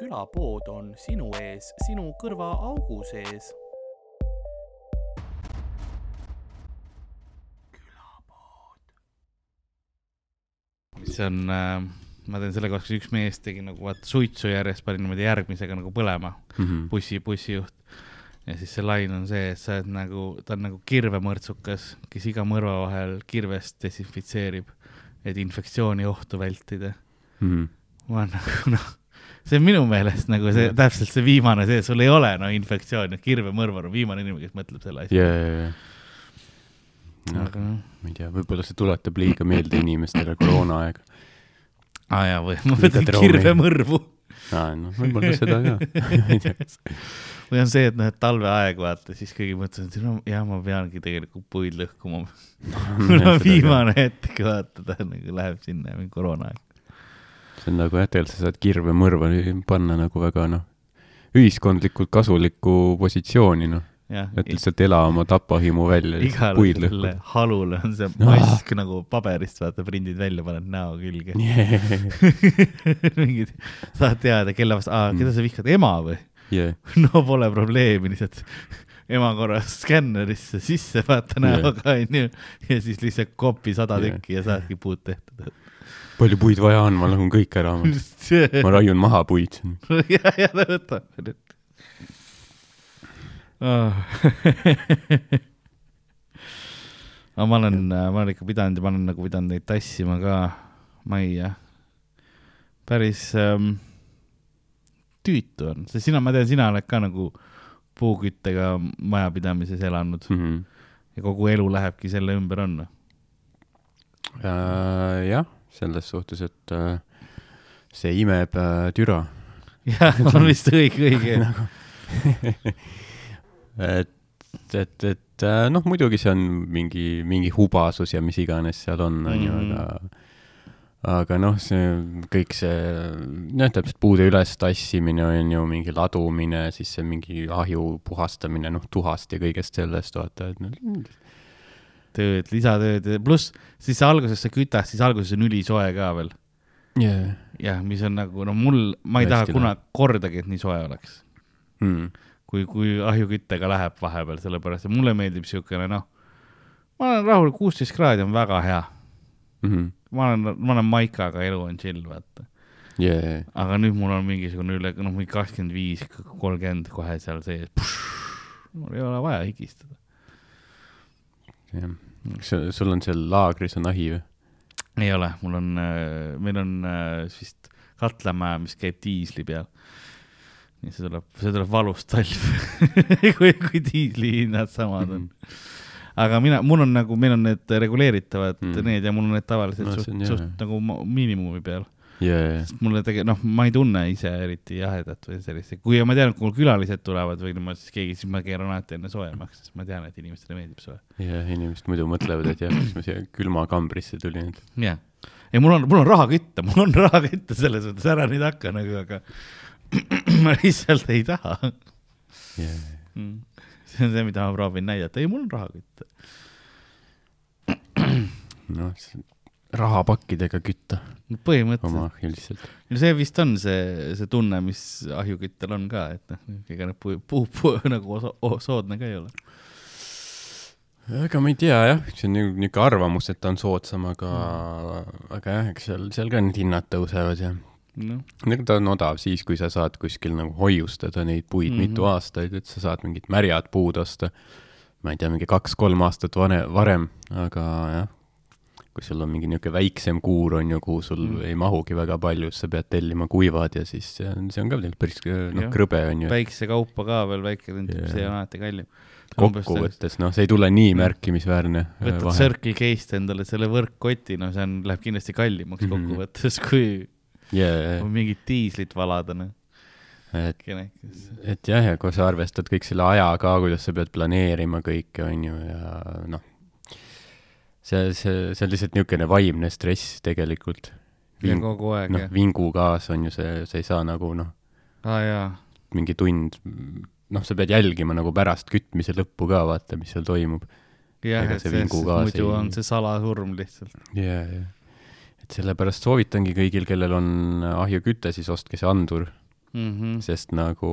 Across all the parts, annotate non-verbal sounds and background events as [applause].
külapood on sinu ees, sinu kõrvaaugu sees. see on äh,, ma teen selle kohta, üks mees tegi nagu vaata suitsu järjest pani niimoodi järgmisega nagu põlema mm -hmm. bussi, bussijuht. ja siis see lain on see, et sa oled nagu, ta on nagu kirvemõrtsukas, kes iga mõrva vahel kirvest desinfitseerib, et infektsiooni ohtu vältida mm. -hmm. ma olen nagu noh, see on minu meelest nagu see täpselt see viimane see, sul ei ole no infektsiooni, kirvemõrvar on viimane inimene, kes mõtleb selle asja yeah,. Yeah, yeah. No, aga noh. ma ei tea, võib-olla see tuletab liiga meelde inimestele koroonaaega aa ah, jaa, või ma mõtlen kirvemõrvu. aa, noh, võib-olla seda ka [laughs] või on see, et noh, et talveaeg vaata, siis keegi mõtles, et no jah, ma peangi tegelikult puid lõhkuma [laughs] [laughs] mul on viimane hetk vaata, ta nagu läheb sinna koroonaaeg. See on nagu jah, tegelikult sa saad kirvemõrva panna nagu väga noh, ühiskondlikult kasulikku positsiooni noh et lihtsalt ela oma tapahimu välja. igale halule on see mask no. nagu paberist, vaata, prindid välja, paned näo külge yeah. [laughs] mingid, saad teada, kelle vastu, aa, keda sa vihkad, ema või yeah.? [laughs] no pole probleemi, lihtsalt ema korra skännerisse sisse, vaata näoga yeah., onju, ja siis lihtsalt kopi sada yeah. tükki ja saadki puud tehtud palju puid vaja on, ma lõhun kõik ära. [laughs] ma raiun maha puid. [laughs] ja, ja ta võtab Ah. [laughs] aga ma olen, ma olen ikka pidanud ja ma olen nagu pidanud neid tassima ka majja. päris ähm, tüütu on, sest sina, ma tean, sina oled ka nagu puuküttega majapidamises elanud mm. -hmm. ja kogu elu lähebki selle ümber, on äh,? jah, selles suhtes, et äh, see imeb äh, türa. [laughs] jah, on [laughs] vist õige, õige nagu [laughs] et, et, et äh, noh, muidugi see on mingi, mingi hubasus ja mis iganes seal on, on ju, mhm. aga aga noh, see kõik see, noh, täpselt puude üles tassimine on ju mingi ladumine, siis see mingi ahju puhastamine, noh, tuhast ja kõigest sellest, vaata, et noh. Tööd, lisatööd, pluss siis alguses sa kütad, siis alguses on ülisoe ka veel yeah.. jah, mis on nagu, no mul, ma ei Hästi taha kunagi kordagi, et nii soe oleks mm kui, kui ahjuküttega läheb vahepeal, sellepärast et mulle meeldib siukene noh, ma olen rahul, kuusteist kraadi on väga hea mm. -hmm. ma olen, ma olen maikaga, elu on chill, vaata yeah,. Yeah. aga nüüd mul on mingisugune üle, noh, mingi kakskümmend viis, kolmkümmend kohe seal sees. mul ei ole vaja higistada. Jah, kas sul on seal laagris on ahi või? ei ole, mul on, äh, meil on äh, vist katlamaja, mis käib diisli peal nii see tuleb, see tuleb valus talv [laughs] kui, kui diislihinnad samad on mm. -hmm. aga mina, mul on nagu, meil on need reguleeritavad mm. need ja mul on need tavaliselt no, suht, suht nagu miinimumi peal yeah.. sest mulle tegelikult, noh, ma ei tunne ise eriti jahedat või sellist, kui ma tean, et mul külalised tulevad või niimoodi, siis keegi, siis ma keeran alati enne soojemaks, sest ma tean, et inimestele meeldib soe. jah yeah,, inimesed muidu mõtlevad, et jah, miks ma siia külmakambrisse tulin. jah yeah., ja mul on, mul on raha kütta, mul on raha kütta selles mõttes, ära nüüd hakka nagu, aga [clears throat] ma lihtsalt ei taha yeah.. Mm. see on see, mida ma proovin näidata, ei, mul on raha kütta. noh, rahapakkidega kütta. põhimõtteliselt. üldiselt. no see vist on see, see tunne, mis ahjuküttel on ka, et noh, ega need puu, puu, puu [laughs] nagu oso, soodne ka ei ole ega ma ei tea jah, see on niisugune arvamus, et ta on soodsam, aga mm., aga jah, eks seal, seal ka need hinnad tõusevad ja no.. ta on odav siis, kui sa saad kuskil nagu hoiustada neid puid mm -hmm. mitu aastaid, et sa saad mingid märjad puud osta. ma ei tea, mingi kaks-kolm aastat vane, varem, aga jah, kui sul on mingi niisugune väiksem kuur, on ju, kuhu sul mm. ei mahugi väga palju, siis sa pead tellima kuivad ja siis see on, see on ka veel päris noh, krõbe on ju. päiksekaupa ka veel väike, see on alati kallim kokkuvõttes, noh, see ei tule nii märkimisväärne. võtad Circle K-st endale selle võrkkoti, no see on, läheb kindlasti kallimaks mm kokkuvõttes, [laughs] kui yeah.. mingit diislit valada, noh. et, et jah, ja kui sa arvestad kõik selle aja ka, kuidas sa pead planeerima kõike, on ju, ja noh, see, see, see on lihtsalt niisugune vaimne stress tegelikult. ja kogu aeg, noh, vingugaas on ju see, sa ei saa nagu noh ah,, mingi tund, noh, sa pead jälgima nagu pärast kütmise lõppu ka, vaata, mis seal toimub. jah, et see, muidu ei... on see salasurm lihtsalt. ja, ja et sellepärast soovitangi kõigil, kellel on ahjuküte, siis ostke see andur mm. -hmm. sest nagu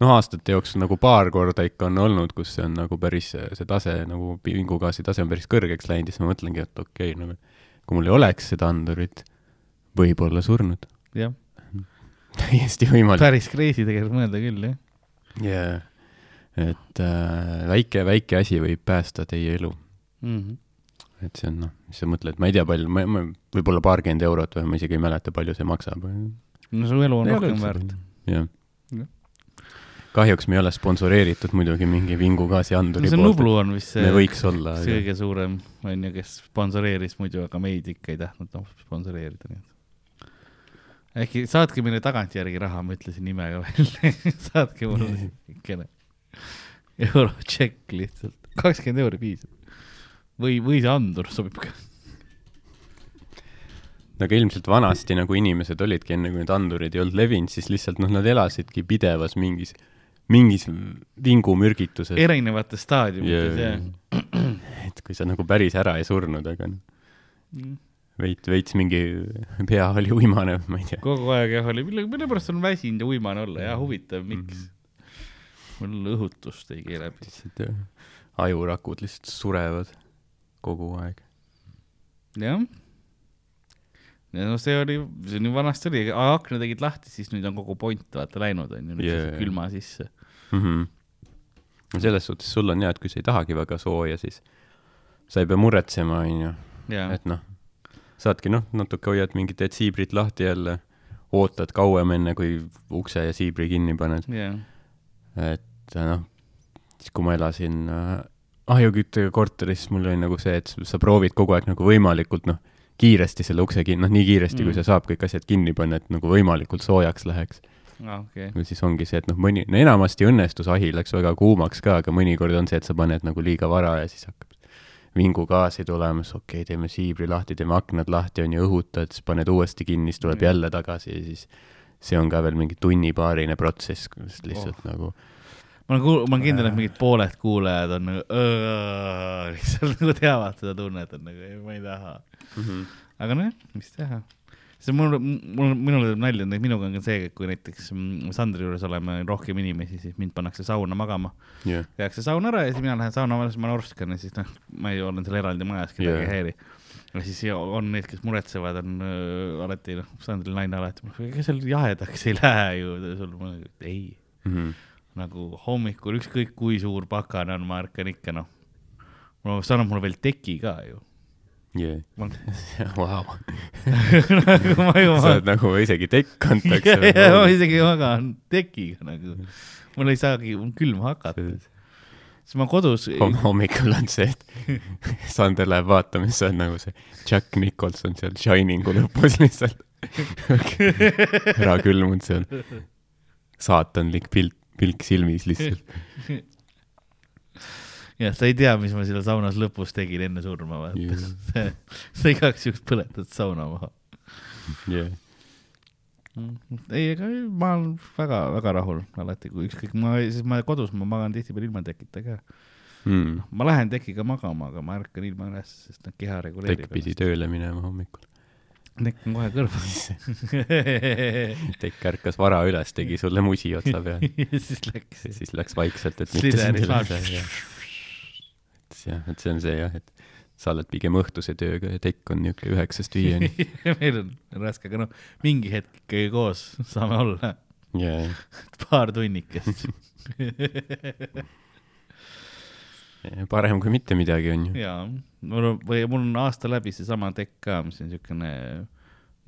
noh, aastate jooksul nagu paar korda ikka on olnud, kus see on nagu päris, see tase nagu vingugaasi tase on päris kõrgeks läinud ja siis ma mõtlengi, et okei okay,, nagu kui mul ei oleks seda andurit, võib-olla surnud. jah. täiesti võimalik. päris crazy tegelikult mõelda küll, jah. jaa, et äh, väike, väike asi võib päästa teie elu mm. -hmm et see on noh, mis sa mõtled, ma ei tea, palju, ma, ma võib-olla paarkümmend eurot või ma isegi ei mäleta, palju see maksab. no su elu on ei rohkem väärt. jah ja. Kahjuks me ei ole sponsoreeritud muidugi mingi vingugaasianduri no, see poolt. Nublu on vist see, me võiks olla. see kõige suurem, on ju, kes sponsoreeris muidu, aga meid ikka ei tahtnud noh, sponsoreerida, nii et äkki saatke meile tagantjärgi raha, ma ütlesin nime ka välja [laughs] saatke mulle niisugune eurotšekk lihtsalt, kakskümmend euri piisab või, või see andur sobib ka. no aga ilmselt vanasti nagu inimesed olidki, enne kui need andurid ei olnud levinud, siis lihtsalt noh, nad elasidki pidevas mingis, mingis vingumürgituses. erinevates staadiumites, jah. [clears throat] et kui sa nagu päris ära ei surnud, aga noh mm., veits, veits mingi pea oli uimane, ma ei tea. kogu aeg jah oli, mille, mille pärast on väsinud ja uimane olla ja huvitav, miks mm? -hmm mul õhutust ei keela. ajurakud lihtsalt surevad kogu aeg. jah. ja no see oli, see nii vanasti oli, akna tegid lahti, siis nüüd on kogu point vaata läinud onju, nüüd yeah. külma sisse mm. -hmm. selles suhtes sul on hea, et kui sa ei tahagi väga sooja, siis sa ei pea muretsema, onju. et noh, saadki noh, natuke hoiad mingit siibrit lahti jälle, ootad kauem, enne kui ukse ja siibri kinni paned yeah.. et noh, siis kui ma elasin äh, ahjuküttega korteris mul oli nagu see, et sa proovid kogu aeg nagu võimalikult noh, kiiresti selle ukse kinni, noh nii kiiresti mm., kui sa saab kõik asjad kinni panna, et nagu võimalikult soojaks läheks. Okay. või siis ongi see, et noh, mõni, no enamasti õnnestus ahi läks väga kuumaks ka, aga mõnikord on see, et sa paned nagu liiga vara ja siis hakkab vingugaasi tulema, siis okei okay,, teeme siibri lahti, teeme aknad lahti, on ju, õhutad, siis paned uuesti kinni, siis tuleb mm. jälle tagasi ja siis see on ka veel mingi tunnipaarine protsess, lihtsalt oh. nagu ma olen, ma olen kindel, et mingid pooled kuulajad on nagu lihtsalt nagu teavad seda tunnet, et nagu ei, ma ei taha mm. -hmm. aga nojah, mis teha. See mul, mul, minule teeb nalja, minuga on ka see, et kui näiteks mm, Sandri juures oleme rohkem inimesi, siis mind pannakse sauna magama. Yeah.. tehakse saun ära ja siis mina lähen sauna, siis ma norskan ja siis noh, ma ei olen seal eraldi majas, kedagi yeah. ei häiri. Ja siis on need, kes muretsevad, on äh, alati noh, Sandri naine alati, ega seal jahedaks ei lähe ju, sul, ei. Mm. -hmm nagu hommikul ükskõik kui suur pakan on, ma ärkan ikka noh, see annab mulle veel teki ka ju yeah.. [laughs] Vau. [laughs] nagu ma ju. sa oled nagu isegi tekk antakse [laughs] ma isegi magan tekiga nagu, mul ei saagi külm hakata. siis ma kodus Homm. hommikul on see, et Sander läheb vaatama, siis on nagu see Jack Nicholson seal Shiningu lõpus lihtsalt ära külmunud seal saatanlik pilt pilk silmis lihtsalt jah, sa ei tea, mis ma seal saunas lõpus tegin enne surma, vaata. Yeah.. sa igaks juhuks põletad sauna maha. Yeah.. ei, ega ma olen väga-väga rahul alati, kui ükskõik, ma, siis ma kodus, ma magan tihtipeale ilma tekita ka. Mm.. ma lähen tekiga magama, aga ma ärkan ilma üles, sest noh, keha reguleerib. tekk pidi tööle minema hommikul. Tekk on kohe kõrval. [laughs] Tekk ärkas vara üles, tegi sulle musi otsa peal. [laughs] Siis läks. siis läks vaikselt, et mitte sind üles. jah, et see on see jah, et sa oled pigem õhtuse tööga ja Tekk on niisugune üheksast viieni [laughs] meil on raske, aga noh, mingi hetk ikkagi koos saame olla yeah.. [laughs] paar tunnikest [laughs] parem kui mitte midagi, on ju. jaa, mul on, või mul on aasta läbi seesama tekk ka, mis on niisugune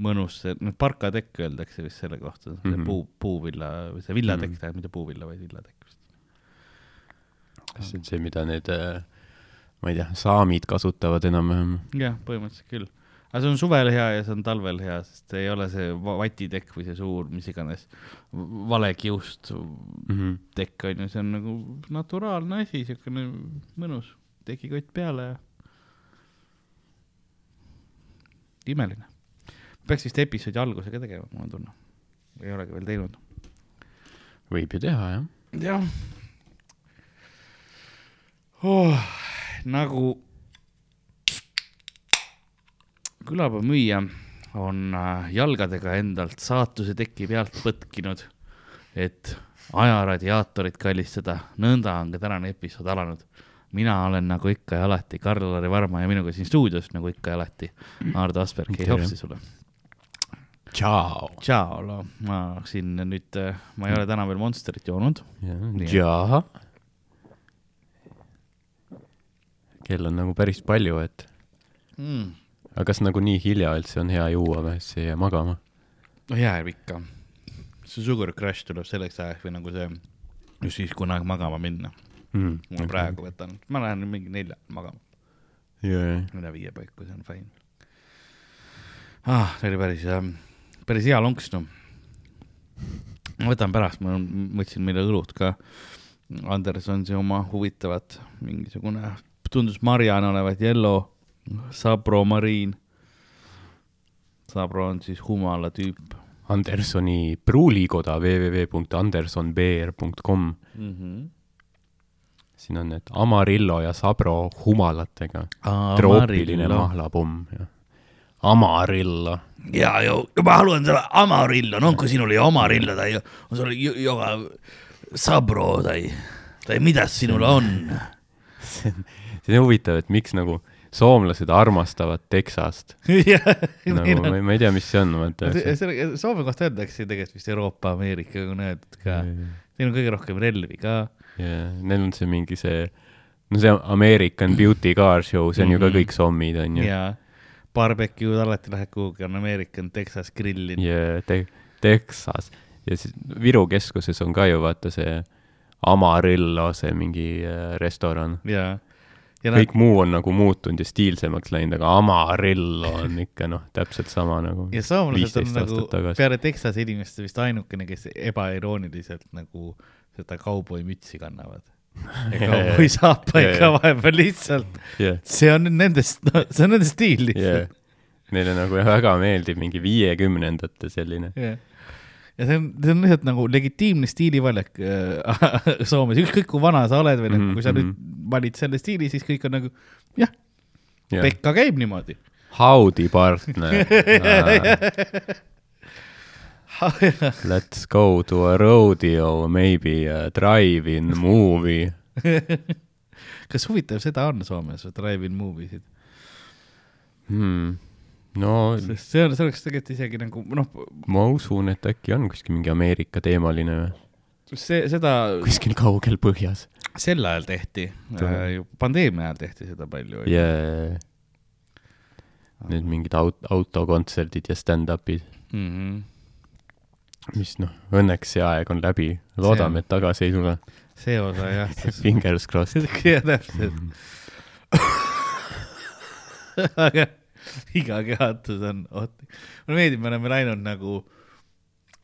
mõnus, noh, parkatekk öeldakse vist selle kohta, see mm -hmm. puu, puuvilla või see villatekk mm -hmm. tähendab, mitte puuvilla, vaid villatekk vist. kas see on see, mida need, äh, ma ei tea, saamid kasutavad enam-vähem? jah, põhimõtteliselt küll aga see on suvel hea ja see on talvel hea, sest ei ole see vatitekk või see suur, mis iganes, valekiust mm -hmm. tekk on ju, see on nagu naturaalne asi, siukene mõnus, tekikott peale ja. imeline. peaks vist episoodi alguse ka tegema, mul on tunne. ei olegi veel teinud. võib ju teha, jah. jah oh,. Nagu külapäeva müüja on äh, jalgadega endalt saatuse teki pealt põtkinud et ajaradiaatorit kallistada, nõnda on ka tänane episood alanud. mina olen nagu ikka ja alati Karl-Lari Varma ja minuga siin stuudios nagu ikka ja alati Ardo Asperg, hei hopsi sulle. tšau. tšau, ma siin nüüd, ma ei ole täna veel Monsterit joonud. jaa. Kell on nagu päris palju, et mm.. aga kas nagu nii hilja üldse on hea juua või, siis ei jää magama? no jääb ikka see sugar crash tuleb selleks ajaks või nagu see, just siis, kui on aeg magama minna mm,. ma praegu võtan, ma lähen mingi nelja magama yeah.. üle viie paiku, see on fine. ah, see oli päris, päris hea lonks, noh. ma võtan pärast, ma võtsin meile õlut ka. Anderson see oma huvitavat, mingisugune, tundus marjane olevat Yellow, Sabro Marine. Sabro on siis humala tüüp Andersoni pruulikoda www.andersonbeer.com mm. -hmm. siin on need Amarillo ja Sabro humalatega. troopiline mahlapomm ja Amarillo. ja ma haluan selle Amarillo, no onko sinulla jo Amarillo tai on sul joka Sabro tai, tai mitäs sinulla on? See on, huvitav, et miks nagu soomlased armastavad Texast [laughs] nagu ma, ma ei tea, mis see on, vaata. Soome kohta öeldakse tegelikult vist Euroopa, Ameerika on öeldud ka. Neil on kõige rohkem relvi ka. jaa, neil on see mingi see, no see American Beauty Car Show, see on mm -hmm. ju ka mhm. kõik sommid, on ju. jaa, barbecue'd alati lähed kuhugi, on American Texas grillin. jaa, te-, Texas ja siis Viru keskuses on ka ju vaata see Amarillo, see mingi äh, restoran. jaa kõik nad... muu on nagu muutunud ja stiilsemaks läinud, aga Amarillo on ikka noh, täpselt sama nagu. ja soomlased on nagu tagasi. peale Texase inimeste vist ainukene, kes ebairooniliselt nagu seda kauboimütsi kannavad. [laughs] ja kauboi-saapaid ka vahepeal lihtsalt yeah.. see on nendest no,, see on nende stiil lihtsalt yeah.. Neile nagu väga meeldib mingi viiekümnendate selline yeah ja see on, see on lihtsalt nagu legitiimne stiilivalik äh, [laughs] Soomes, ükskõik kui vana sa oled või mm -hmm. kui sa nüüd mhm. valid selle stiili, siis kõik on nagu jah yeah., Pekka käib niimoodi. Howdy partner [laughs] [laughs] Let's go to a rodeo, maybe a drive-in movie kas huvitav seda on Soomes, drive-in movie sid hmm.? No sest see on, see oleks tegelikult isegi nagu noh. ma usun, et äkki on kuskil mingi Ameerika teemaline või? see, seda. kuskil kaugel põhjas. sel ajal tehti äh,, pandeemia ajal tehti seda palju. jaa. Need mingid aut-, autokontserdid ja stand-up'id mm. -hmm. mis noh, õnneks see aeg on läbi, loodame, et tagasi ei tule. see osa jah [laughs] Fingers crossed. [laughs] jah, täpselt [laughs] aga [laughs] iga kehatus on ohtlik. mulle meeldib, me oleme läinud nagu,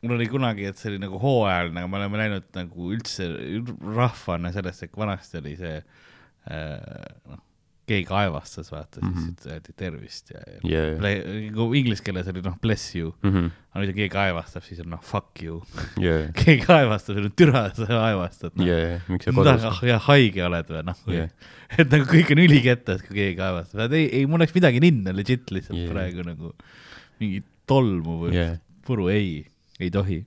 mul oli kunagi, et see oli nagu hooajaline, aga me oleme läinud nagu üldse rahvana sellesse, et vanasti oli see äh, noh keegi kaevastas, vaata mm, -hmm. siis mhm. öeldi tervist ja, ja yeah. inglise keeles oli noh, bless you mm. -hmm. aga nüüd, kui keegi kaevastab, siis on noh, fuck you yeah. [laughs] keegi on türa, sa kaevastad no.. Yeah, miks sa kodus? ah jah, haige oled või noh yeah., [laughs] et nagu kõik on ülikettas, kui keegi kaevastab, ei, ei, mul oleks midagi ninna legit lihtsalt yeah. praegu nagu mingi tolmu või yeah. puru, ei, ei tohi.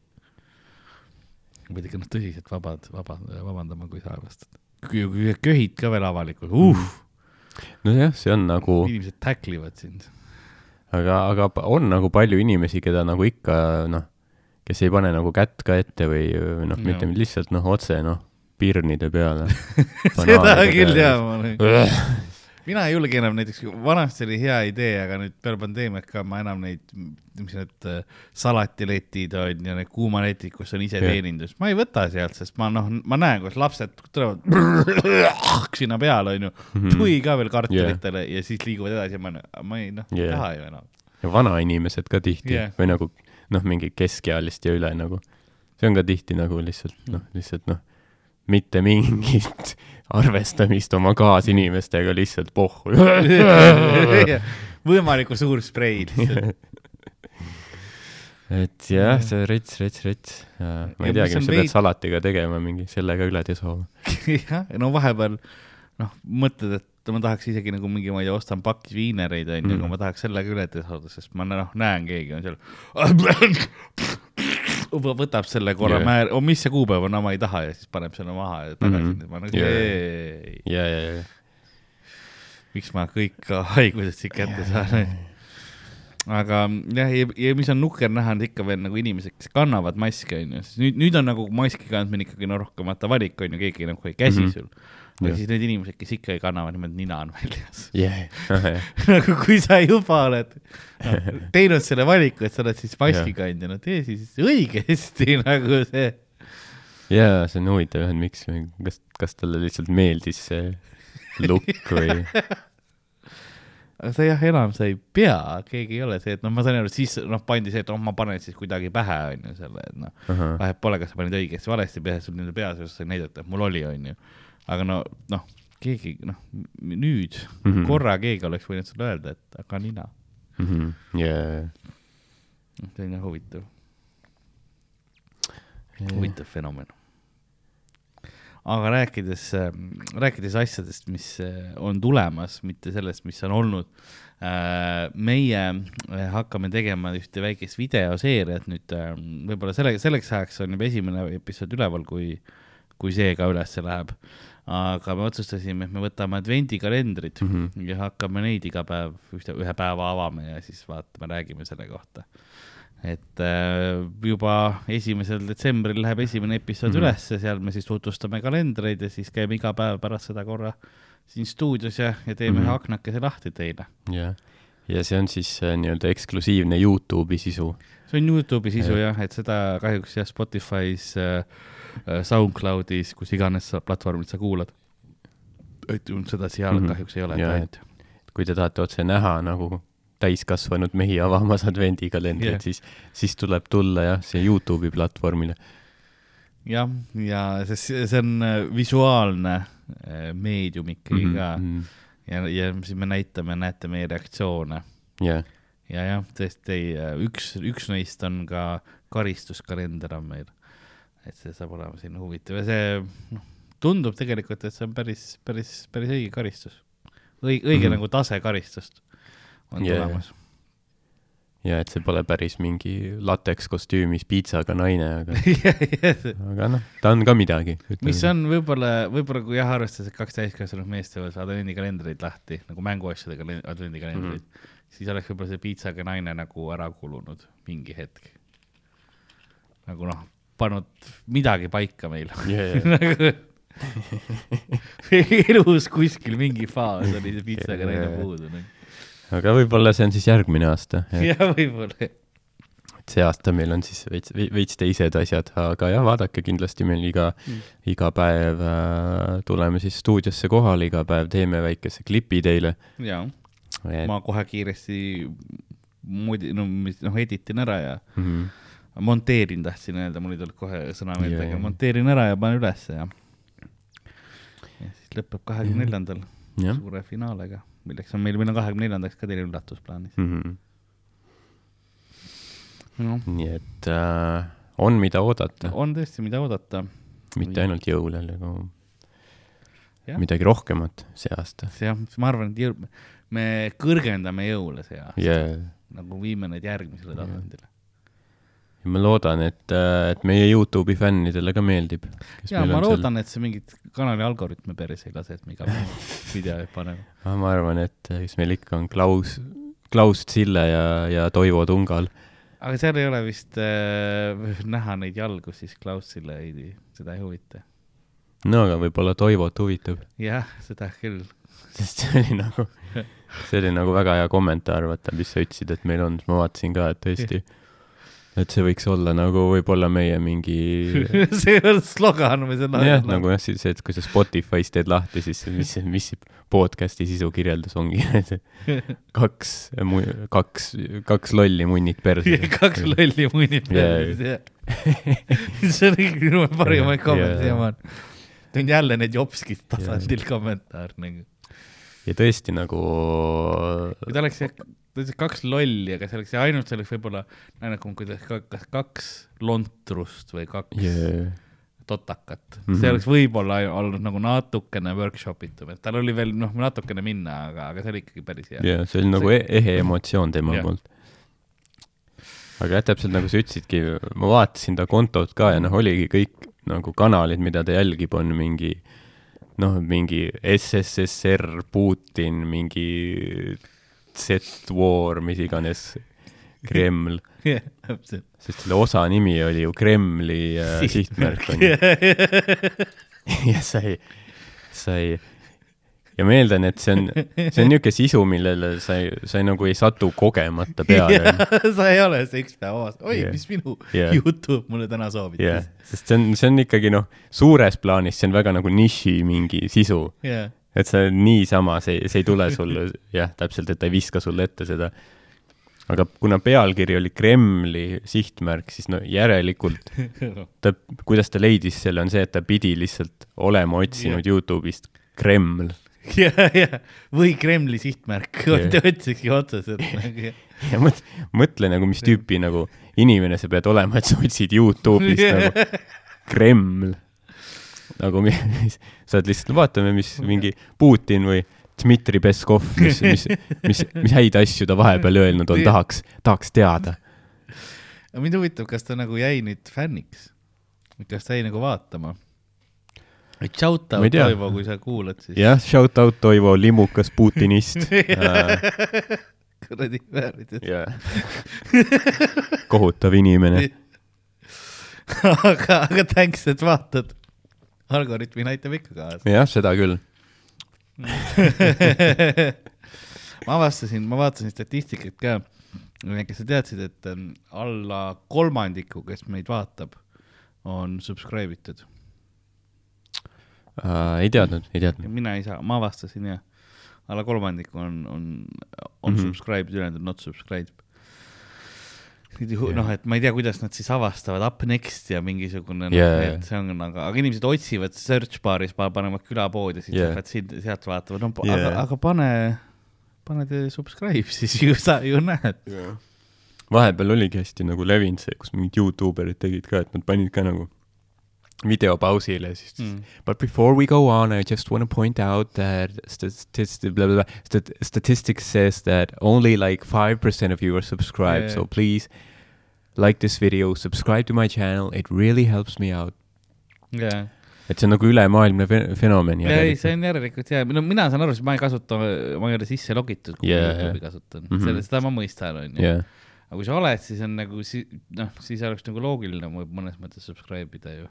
pead ikka noh, tõsiselt vabad, vabad, vabandama, kui sa kaevastad. kui köhid ka veel avalikult, uh mm nojah, see on nagu. inimesed tacklivad sind. aga, aga on nagu palju inimesi, keda nagu ikka noh, kes ei pane nagu kätt ka ette või noh, mitte lihtsalt noh, otse noh, pirnide peale [laughs] seda küll jaa, ma olen [laughs] mina ei julge enam näiteks, vanasti oli hea idee, aga nüüd peale pandeemiat ka ma enam neid, mis need äh, salatiletid on ja need kuumaletid, kus on iseteenindus, ma ei võta sealt, sest ma noh, ma näen, kuidas lapsed tulevad [laughs] sinna peale, onju, mhm. tui ka veel kartulitele yeah. ja siis liiguvad edasi ja ma, ma ei noh yeah., taha ju enam. ja vanainimesed ka tihti yeah. või nagu noh, mingi keskealist ja üle nagu, see on ka tihti nagu lihtsalt noh, lihtsalt noh mitte mingit [laughs] arvestamist oma kaasinimestega, lihtsalt pohhu [laughs] võimalikult suur sprei lihtsalt et jah, see rets, rets, rets. ma ei teagi, mis sa veid... pead salatiga tegema, mingi sellega üle deso [laughs] jah, no vahepeal noh, mõtled, et ma tahaks isegi nagu mingi, ma ei tea, ostan pakis viinereid onju mm., aga ma tahaks sellega üle desoda, sest ma noh, näen, keegi on seal [laughs] võtab selle korra Jaa. määr-, oh mis see kuupäev on, ma ei taha ja siis paneb selle maha ja tagasi mm. -hmm. ma nagu yeah., ja, ja, ja, miks ma kõik [laughs] haigused siit kätte saan. aga jah, ja, mis on nukker näha, on ikka veel nagu inimesed, kes kannavad maski, onju, sest nüüd, nüüd on nagu maski kandmine ikkagi no rohkem vaata valik, onju, keegi nagu ei käsi mm. -hmm. sul. Jah. siis need inimesed, kes ikka ei kanna, niimoodi nina on väljas. ja, nagu kui sa juba oled no, [laughs] teinud selle valiku, et sa oled siis maski Jah. kandja, no tee siis õigesti [laughs] nagu see. ja see on huvitav jah, et miks, kas, kas talle lihtsalt meeldis see look [laughs] või? aga sa jah, enam sa ei pea, keegi ei ole see, et noh, ma sain aru, siis noh, pandi see, et oh, ma panen siis kuidagi pähe, onju, selle, et noh, vahet pole, kas sa panid õigesti, valesti pähe, sul nende peas sai näidata, et mul oli, onju. Aga no, noh, keegi, noh, nüüd mm. -hmm. korra keegi oleks võinud sulle öelda, et aga nina. ja, see on jah huvitav, huvitav fenomen. aga rääkides, rääkides asjadest, mis äh, on tulemas, mitte sellest, mis on olnud. meie äh, hakkame tegema ühte väikest videoseeriat nüüd, võib-olla selle, selleks ajaks on juba esimene episood üleval, kui, kui see ka ülesse läheb. Aga me otsustasime, et me võtame advendikalendrid mm -hmm. ja hakkame neid iga päev ühte, ühe päeva avame ja siis vaatame, räägime selle kohta et äh, juba esimesel detsembril läheb esimene episood mm. -hmm. ülesse, seal me siis tutvustame kalendreid ja siis käime iga päev pärast seda korra siin stuudios ja, ja teeme ühe aknakese lahti teile. ja, ja see on siis äh, nii-öelda eksklusiivne Youtube'i sisu. see on Youtube'i sisu jah, et seda kahjuks jah Spotify's äh,, SoundCloudis, kus iganes sa platvormil sa kuulad. et seda seal mm Mhm. -hmm. kahjuks ei ole ainult. kui te tahate otse näha nagu täiskasvanud mehi avamas advendikalendrit yeah., siis, siis tuleb tulla jah, see Youtube'i platvormile. jah, ja see, see on äh, visuaalne äh, meedium ikkagi mm -hmm. ka -hmm. ja, ja siis me näitame, näete meie reaktsioone jah, ja jah, tõesti üks, üks neist on ka karistuskalender on meil. Et see saab olema selline huvitav ja see noh, tundub tegelikult, et see on päris, päris, päris õige karistus. õige, õige mm. -hmm. nagu tase karistust on yeah. tulemas. ja et see pole päris mingi lateks kostüümis piitsaga naine, aga, [laughs] aga noh, ta on ka midagi. mis on võib-olla, võib-olla kui jah, arvestades, et kaks täiskasvanud meest teevad advendikalendreid lahti nagu mänguasjadega kalen- advendikalendreid mm, -hmm. siis oleks võib-olla see piitsaga naine nagu ära kulunud mingi hetk. nagu noh, pannud midagi paika meil yeah,. Yeah. elus kuskil mingi faas oli see piitsaga naine Jaa. puudu. noh. aga võib-olla see on siis järgmine aasta, et [laughs] jah, võib-olla. see aasta meil on siis veits, veits teised asjad, aga jah, vaadake kindlasti meil iga Mm. iga päev äh, tuleme siis stuudiosse kohale, iga päev teeme väikese klipi teile. jaa, ma kohe kiiresti moodi-, no mis, noh, editin ära ja Mm -hmm. monteerin, tahtsin öelda, mul ei tulnud kohe sõna meelde yeah., aga monteerin ära ja panen ülesse ja. ja siis lõpeb kahekümne neljandal jah suure finaalega, milleks on meil, meil on kahekümne neljandaks ka teine üllatus plaanis. mm. -hmm. noh, nii et äh, on, mida oodata, on tõesti, mida oodata. mitte ainult jõule, aga Jah. midagi rohkemat see aasta jah, ma arvan, et jõu-, me kõrgendame jõule see aasta yeah.. nagu viime need järgmisele tasandile. Ja ma loodan, et, et meie Youtube'i fännidele ka meeldib. ja ma loodan, et see mingit kanali algoritme päris ei lase, et me iga päev [laughs] videoid paneme. Seal... ma arvan, et kes meil ikka on Klaus, Klaus Zille ja, ja Toivo Tungal. aga seal ei ole vist äh, näha neid jalgu, siis Klausile ei, seda ei huvita. no aga võib-olla Toivot huvitab, jah, seda küll. [laughs] sest see oli nagu, see oli nagu väga hea kommentaar, vaata, mis sa ütlesid, et meil on, siis ma vaatasin ka, et tõesti, [laughs] et see võiks olla nagu võib-olla meie mingi [laughs] see on slogan või on jah, nagu jah, see, et kui sa Spotify's teed lahti, siis mis, mis podcast'i sisu kirjeldus ongi, [laughs] kaks, kaks, kaks lolli munnid perse. [laughs] kaks lolli munnid Jaa. peal. see on ikkagi minu parimaid Jaa. siiamaani. see on jälle need Jopski tasandil kommentaar nagu. ja tõesti nagu, kui ta oleks jah, ta ütles kaks lolli, aga see oleks ainult, see oleks võib-olla nagu kuidas, kas kaks lontrust või kaks yeah. totakat mm. Mhm. -hmm. see oleks võib-olla olnud nagu natukene workshop itum, et tal oli veel noh, natukene minna, aga, aga see oli ikkagi päris hea. yeah, see oli nagu See- e ehe emotsioon tema Jah. poolt. aga jah, täpselt nagu sa ütlesidki, ma vaatasin ta kontot ka ja noh, oligi kõik nagu kanalid, mida ta jälgib, on mingi noh, mingi SSSR, Putin, mingi Z-War, mis iganes, Kreml [laughs] täpselt. sest selle osa nimi oli ju Kremli äh, sihtmärk on ju. [laughs] ja sai, sai ja ma eeldan, et see on, see on niisugune sisu, millele sa ei, sa ei, nagu ei satu kogemata peale. [laughs] sa ei ole see üks päev avastanud, oi yeah., mis minu yeah. Youtube mulle täna soovitas., sest see on, see on ikkagi noh, suures plaanis see on väga nagu niši mingi sisu, jah, et see on niisama, see, see ei tule sulle [laughs] jah, täpselt, et ta ei viska sulle ette seda. aga kuna pealkiri oli Kremli sihtmärk, siis no järelikult [laughs] ta, kuidas ta leidis selle, on see, et ta pidi lihtsalt olema otsinud yeah. Youtube'ist Kreml [laughs] ja, ja, või Kremli sihtmärk Jah. yeah., otsikski otseselt nagu ja mõt-, mõtle nagu, mis tüüpi nagu inimene sa pead olema, et sa otsid Youtube'ist nagu Kreml. Nagu mi- mis, [laughs] sa oled lihtsalt, vaatame, mis mingi Putin või Dmitri Peskov, mis, mis, mis, mis häid asju ta vahepeal öelnud on, tahaks, tahaks teada. mind huvitab, kas ta nagu jäi nüüd fänniks, kas ta jäi nagu vaatama? Shout out. Toivo, kui sa kuulad, siis jah, shout out Toivo, limukas Putinist [laughs] kuradi väärides. jah, kohutav inimene. [laughs] aga, aga thanks, et vaatad. Algoritmil aitab ikka kaasa. jah, seda küll. [laughs] ma avastasin, ma vaatasin statistikat ka. kas sa teadsid, et ähm, alla kolmandiku, kes meid vaatab, on subscribe itud? Uh, ei teadnud, ei teadnud. mina ei saa, ma avastasin jah. alla kolmandiku on, on, on mm. -hmm. subscribed, ülejäänud on not subscribed. Noh, et ma ei tea, kuidas nad siis avastavad up next ja mingisugune noh yeah,, jaa. et see on, aga, aga inimesed otsivad search bar'is, panevad külapoodi ja siis Jaa. lähevad siit, sealt vaatavad, no yeah. aga, aga pane, pane te subscribe, [laughs] siis ju sa ju näed. vahepeal oligi hästi nagu levinud see, kus mingid Youtube erid tegid ka, et nad panid ka nagu video pausile, siis mm. But before we go on, I just want to point out that statistic, blah, blah, blah, stat statistics says that only like 5% of you are subscribed. Yeah. So please like this video, subscribe to my channel. It really helps me out. jaa, et see on nagu ülemaailmne fe- fenomen ei, see on järelikult hea, no mina saan aru, sest ma ei kasuta, ma ei ole sisse logitud, kui Jaa, yeah, jaa. Youtube'i kasutan mm. -hmm. selle, seda ma mõistan, onju. aga kui sa oled, siis on nagu si-, noh, siis oleks nagu loogiline mõnes mõttes subscribe ida ju.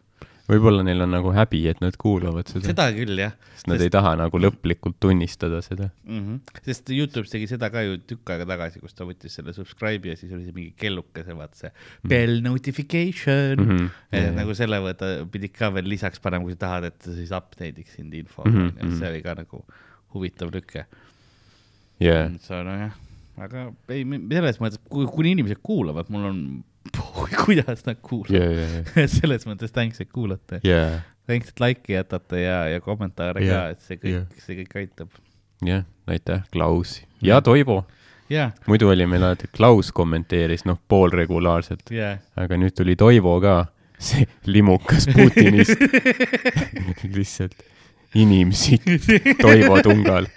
Võib-olla neil on nagu häbi, et nad kuulavad seda, seda, küll jah sest nad sest- ei taha nagu lõplikult tunnistada seda. mm. -hmm. sest Youtube tegi seda ka ju tükk aega tagasi, kus ta võttis selle subscribe'i ja siis oli see mingi kellukese, vaata see bell notification mm. Mhm. -hmm. et Jaa, nagu selle võtta, pidid ka veel lisaks panema, kui sa tahad, et ta siis update'iks sind info Mhm, mm, -hmm. mhm. see oli ka nagu huvitav lüke. jah, see nojah, aga ei, selles mõttes, kui, kuni inimesed kuulavad, mul on, kuidas nad kuulavad. ja, selles mõttes thanks, et kuulate. ja, thanks, et like'i jätate ja, ja kommentaare Jah, ka, et see kõik, see kõik aitab. jah, aitäh, Klaus ja Toivo jaa, muidu oli meil alati Klaus kommenteeris, noh, poolregulaarselt, jaa. aga nüüd tuli Toivo ka, see limukas Putinist [laughs] lihtsalt inimsitt Toivo tungal.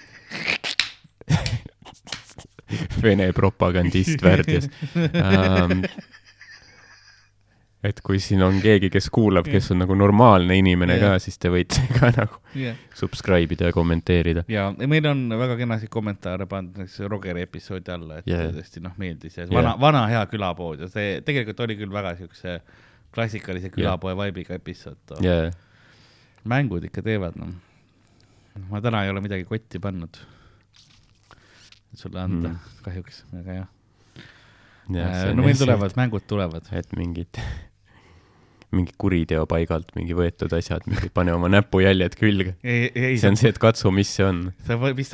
Vene propagandist värdjas um. [laughs] et kui siin on keegi, kes kuulab, kes on nagu normaalne inimene Jah. ka, siis te võite [laughs] ka nagu jah, subscribe ida ja kommenteerida. ja meil on väga kenasid kommentaare pandud näiteks Rogeri episoodi alla, et yeah. tõesti noh, meeldis ja Jah. vana, vana hea külapood ja see tegelikult oli küll väga siukse klassikalise külapoe vibe'iga episood ja, mängud ikka teevad, noh. ma täna ei ole midagi kotti pannud. sulle anda Mm. mm. kahjuks, aga jah ja ja,. no meil tulevad, mängud tulevad. et mingid, [laughs] mingi kuriteopaigalt mingi võetud asjad, pane oma näpujäljed külge. see on see, et katsu, mis see on.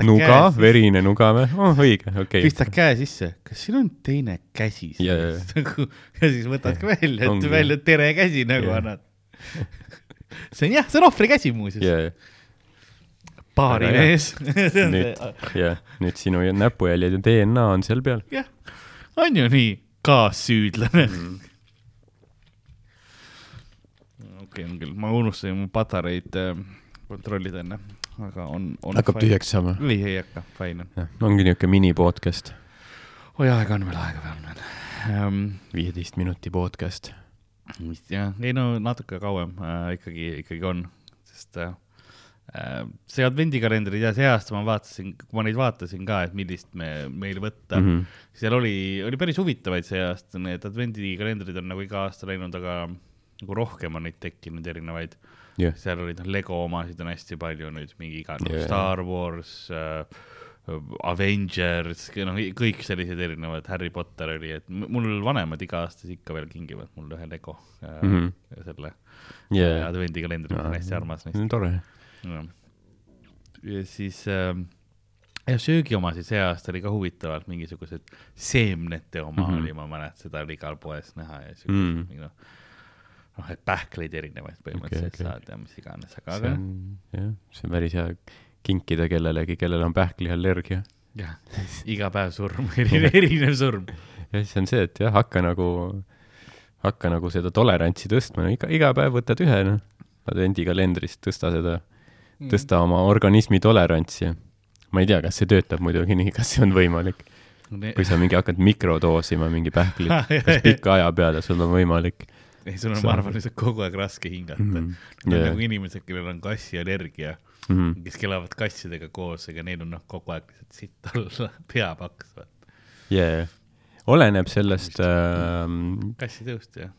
nuga, verine nuga või? oh, õige, okei okay.. pistad käe sisse, kas siin on teine käsi ja, ja. [laughs] nagu ja siis võtad ka välja, Ongi. et välja tere käsi nagu Ja. annad. see on jah, see on ohvrikäsi muuseas. ja, baarimees. nüüd, ja nüüd sinu näpujäljed ja DNA on seal peal. jah, on ju nii, kaassüüdlane Mm. okei, on küll, ma unustasin mu patareid äh, kontrollida enne, aga on, on. hakkab tühjaks saama. ei, ei hakka, fine on. ongi niisugune mini podcast. oi, aega on veel, aega veel on veel. viieteist minuti podcast. jah, ei no natuke kauem äh, ikkagi, ikkagi on, sest äh, äh see advendikalender ja see aasta ma vaatasin, kui ma neid vaatasin ka, et millist me, meil võtta mm, -hmm. seal oli, oli päris huvitavaid see aasta, need advendikalendrid on nagu iga aasta läinud, aga nagu rohkem on neid tekkinud erinevaid yeah.. seal olid noh, Lego omasid on hästi palju nüüd, mingi iga yeah. Star Wars äh,, Avengers, noh, kõik sellised erinevad, Harry Potter oli, et mul vanemad iga aasta ikka veel kingivad mulle ühe Lego äh, mm -hmm. selle yeah. advendikalendri, ma olen hästi armas neist. tore. ja siis äh, ja söögiomasid see aasta oli ka huvitavalt, mingisugused seemnete oma mm -hmm. oli, ma mäletan, seda oli igal poes näha ja siukest mm -hmm. noh noh, et pähkleid erinevaid põhimõtteliselt okay, okay. saad ja mis iganes, aga. on jah, see on päris hea kinkida kellelegi, kellel on pähkliallergia. jah, iga päev surm [laughs] erinev, erinev surm. jah, see on see, et jah, hakka nagu, hakka nagu seda tolerantsi tõstma, no iga, iga päev võtad ühe, noh, advendikalendrist tõsta seda mm., tõsta oma organismi tolerantsi. ma ei tea, kas see töötab muidugi nii, kas see on võimalik kui sa mingi hakkad mikrodoosima mingi pähklit, [laughs] kas pika aja peale sul on võimalik ei, sul on, ma arvan, lihtsalt kogu aeg raske hingata mm. -hmm. Yeah. on nagu inimesed, kellel on kassiallergia mm, -hmm. kes elavad kassidega koos, ega neil on noh, kogu aeg lihtsalt sitt alla [laughs] pea paks, vaata. jaa, oleneb sellest äh,. kassitõust, jah.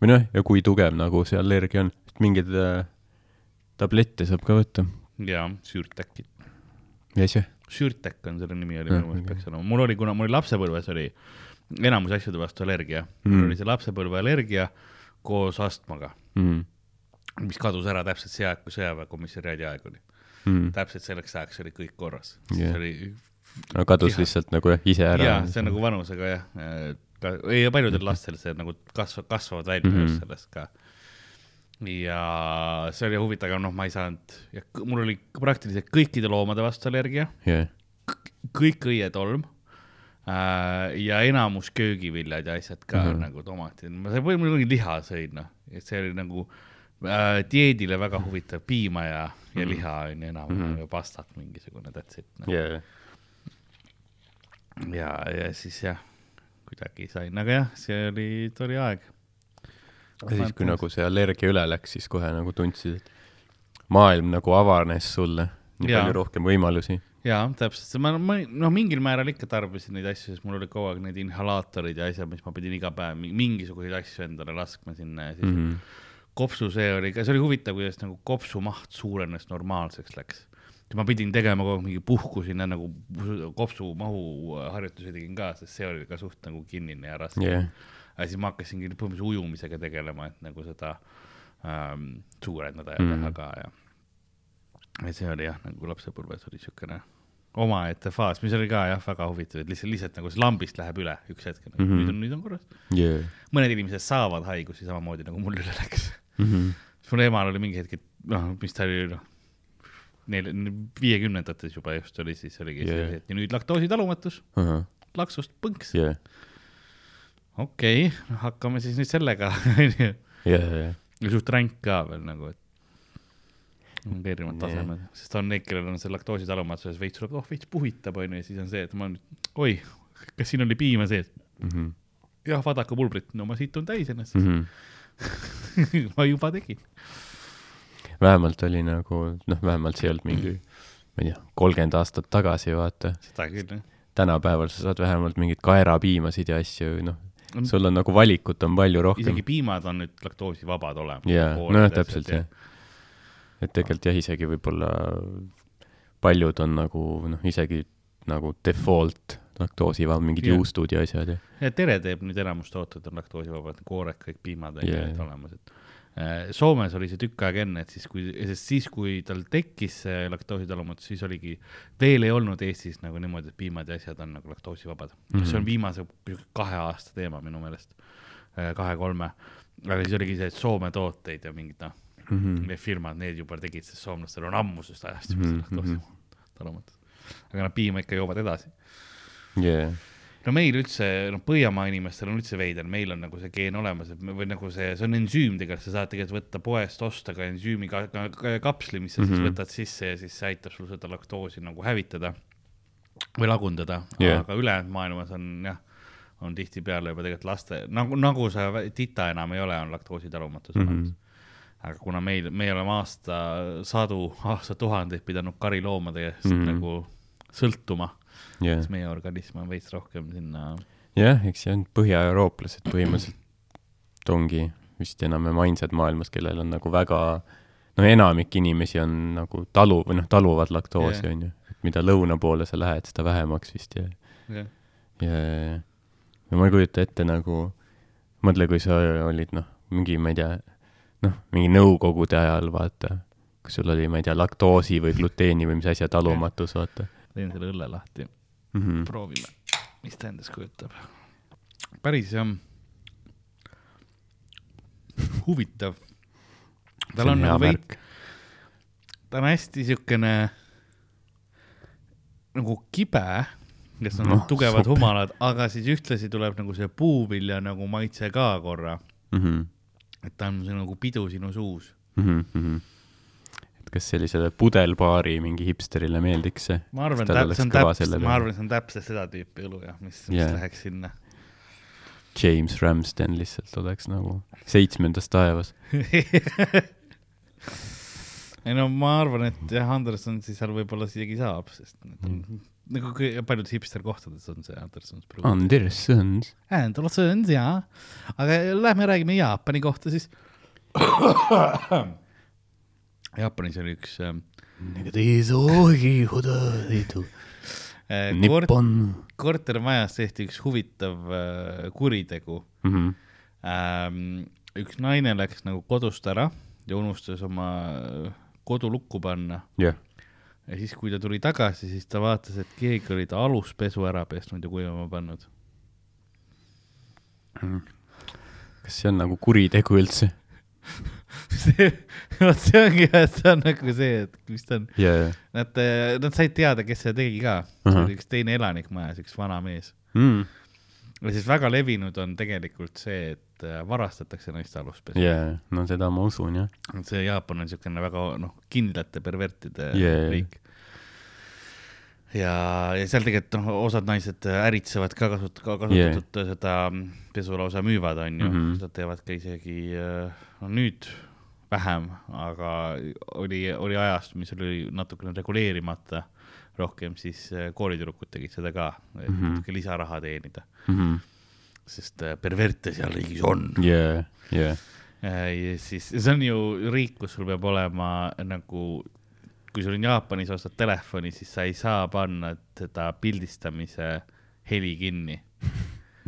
või noh, ja kui tugev nagu see allergia on, mingeid äh, tablette saab ka võtta. jaa, Sürtekit. mis asja? Sürtek on selle nimi oli, minu meelest peaks olema, mul oli, kuna mul lapsepõlves oli enamus asjade vastu allergia mm., mul oli see lapsepõlve allergia koos astmaga mm., mis kadus ära täpselt see aeg, kui sõjaväekomissariaadi aeg oli mm.. täpselt selleks ajaks oli kõik korras yeah., siis oli no kadus Tiha. lihtsalt nagu jah, ise ära. jaa, see on nagu vanusega jah, ka, ja paljudel lastel see nagu kasvab, kasvavad välja mm -hmm. sellest ka. ja see oli huvitav, aga noh, ma ei saanud, mul oli praktiliselt kõikide loomade vastu allergia yeah.. kõik õietolm ja enamus köögiviljad ja asjad ka mm -hmm. nagu tomatid, ma või muidugi liha sõin, noh, et see oli nagu äh, dieedile väga huvitav, piima ja, ja -hmm. liha on ju enam mm, -hmm. pastat mingisugune, that's it no.. Yeah. ja, ja siis jah, kuidagi sain, aga jah, see oli, tore aeg. ja siis, kui nagu see allergia üle läks, siis kohe nagu tundsid, et maailm nagu avanes sulle, nii ja. palju rohkem võimalusi jaa, täpselt, ma, ma noh, mingil määral ikka tarbisin neid asju, sest mul oli kogu aeg need inhalaatorid ja asjad, mis ma pidin iga päev mingisuguseid asju endale laskma sinna ja siis mm -hmm. kopsu see oli ka, see oli huvitav, kuidas nagu kopsu maht suurenes, normaalseks läks. ma pidin tegema kogu aeg mingi puhku sinna nagu kopsu mahu harjutusi tegin ka, sest see oli ka suht nagu kinnine ja raske yeah.. ja siis ma hakkasingi põhimõtteliselt ujumisega tegelema, et nagu seda ähm, suurendada ja mm -hmm. teha ka ja see oli jah, nagu lapsepõlves oli siukene omaette faas, mis oli ka jah, väga huvitav, et lihtsalt, lihtsalt nagu see lambist läheb üle üks hetk nagu, mm, -hmm. nüüd on, nüüd on korras yeah.. mõned inimesed saavad haigusi samamoodi nagu mul üle läks mm. -hmm. mul emal oli mingi hetk, et noh, mis ta oli, noh, neil viiekümnendates juba just oli, siis oligi yeah. see, et nüüd laktoositalumatus uh, -huh. laksust põnks yeah.. okei okay,, hakkame siis nüüd sellega, [laughs] onju. ja suht ränk ka veel nagu, et erinevad tasemed, sest on neid, kellel on see laktoositalumatuse veits tuleb, oh veits puhitab onju ja siis on see, et ma nüüd, oi, kas siin oli piima sees mm? -hmm. jah, vaadake pulbrit, no ma situn täis ennast mm. -hmm. [laughs] ma juba tegin. vähemalt oli nagu, noh, vähemalt see ei olnud mingi, ma ei tea, kolmkümmend aastat tagasi, vaata. seda küll, jah. tänapäeval sa saad vähemalt mingeid kaerapiimasid ja asju, noh, sul on nagu valikut on palju rohkem. isegi piimad on nüüd laktoosivabad olema. jaa, nojah, täpselt, jah et tegelikult jah, isegi võib-olla paljud on nagu noh, isegi nagu default laktoosivaba, mingid yeah. juustud ja asjad ja. ja Tere teeb nüüd enamus tooted on laktoosivabad, koored, kõik piimad on yeah. olemas, et äh, Soomes oli see tükk aega enne, et siis kui, sest siis, kui tal tekkis see laktoositalumatus, siis oligi, veel ei olnud Eestis nagu niimoodi, et piimad ja asjad on nagu laktoosivabad mm. -hmm. see on viimase kahe aasta teema minu meelest, äh, kahe-kolme. aga siis oligi see, et Soome tooteid ja mingid noh mm -hmm. need firmad, need juba tegid, sest soomlastel on ammusest ajast juba mm -hmm. seda talumatust. aga nad piima ikka joovad edasi yeah.. no meil üldse, noh, Põhjamaa inimestel on üldse veider, meil on nagu see geen olemas, et me, või nagu see, see on ensüüm tegelikult, sa saad tegelikult võtta poest osta ka ensüümi ka, ka, ka kapsli, mis sa mm -hmm. siis mhm. võtad sisse ja siis see aitab sul seda laktoosi nagu hävitada või lagundada yeah., aga ülejäänud maailmas on jah, on tihtipeale juba tegelikult laste, nagu, nagu sa tita enam ei ole, on laktoositalumatus olemas mm. -hmm aga kuna meil, me oleme aasta, sadu, aastatuhandeid pidanud kariloomadest mm -hmm. nagu sõltuma yeah., siis meie organism on veits rohkem sinna. jah, eks see on põhjaeurooplased põhimõtteliselt ongi vist enam-vähem ainsad maailmas, kellel on nagu väga, no enamik inimesi on nagu talu või noh, taluvad laktoosi yeah., onju. et mida lõuna poole sa lähed, seda vähemaks vist ja yeah., ja, ja, ja ma ei kujuta ette nagu, mõtle, kui sa olid noh, mingi, ma ei tea noh, mingi nõukogude ajal, vaata, kus sul oli, ma ei tea, laktoosi või gluteeni või mis asja talumatus, vaata. teen selle õlle lahti mm. -hmm. proovime, mis ta endast kujutab. päris jah, huvitav. tal on, on nagu veid, ta on hästi siukene nagu kibe, kes on no, tugevad super. humalad, aga siis ühtlasi tuleb nagu see puuvilja nagu maitse ka korra mm. -hmm et ta on nagu pidu sinu suus mm. -hmm. et kas sellisele pudelbaari mingi hipsterile meeldiks see? ma arvan, see on täpselt, ma arvan, see on täpselt seda tüüpi õlu jah, mis, mis yeah. läheks sinna. James Ramsden lihtsalt oleks nagu seitsmendas taevas [laughs] ei no ma arvan, et jah, Anderson siis seal võib-olla isegi saab, sest need on mm nagu paljudes hipster kohtades on see Andersons. Andersons. Andersons, jaa. aga lähme räägime Jaapani kohta siis. [coughs] Jaapanis oli üks ähm, äh, kort, kortermajas tehti üks huvitav äh, kuritegu mm. -hmm. Ähm, üks naine läks nagu kodust ära ja unustas oma äh, kodu lukku panna yeah ja siis, kui ta tuli tagasi, siis ta vaatas, et keegi oli ta aluspesu ära pesnud ja kuivama pannud mm.. kas see on nagu kuritegu üldse [laughs] see, vot see ongi, et see on nagu see, et mis ta on yeah.. Nad, nad said teada, kes seda tegi ka uh. -huh. see oli üks teine elanik majas, üks vana mees mm. Ja siis väga levinud on tegelikult see, et äh, varastatakse naiste aluspesu yeah,. no seda ma usun, jah. see Jaapan on niisugune väga, noh, kindlate pervertide yeah. riik. ja, ja seal tegelikult, noh, osad naised äritsevad ka kasut-, ka kasutatud yeah. seda pesu lausa müüvad, on ju mm, -hmm. seda teevad ka isegi, äh, no nüüd vähem, aga oli, oli ajast, mis oli natukene reguleerimata rohkem, siis äh, koolitüdrukud tegid seda ka, et mm -hmm. lisaraha teenida mm. -hmm sest äh, perverte seal riigis on yeah,. Yeah. ja siis, see on ju riik, kus sul peab olema nagu, kui sul on Jaapanis ostad telefoni, siis sa ei saa panna seda pildistamise heli kinni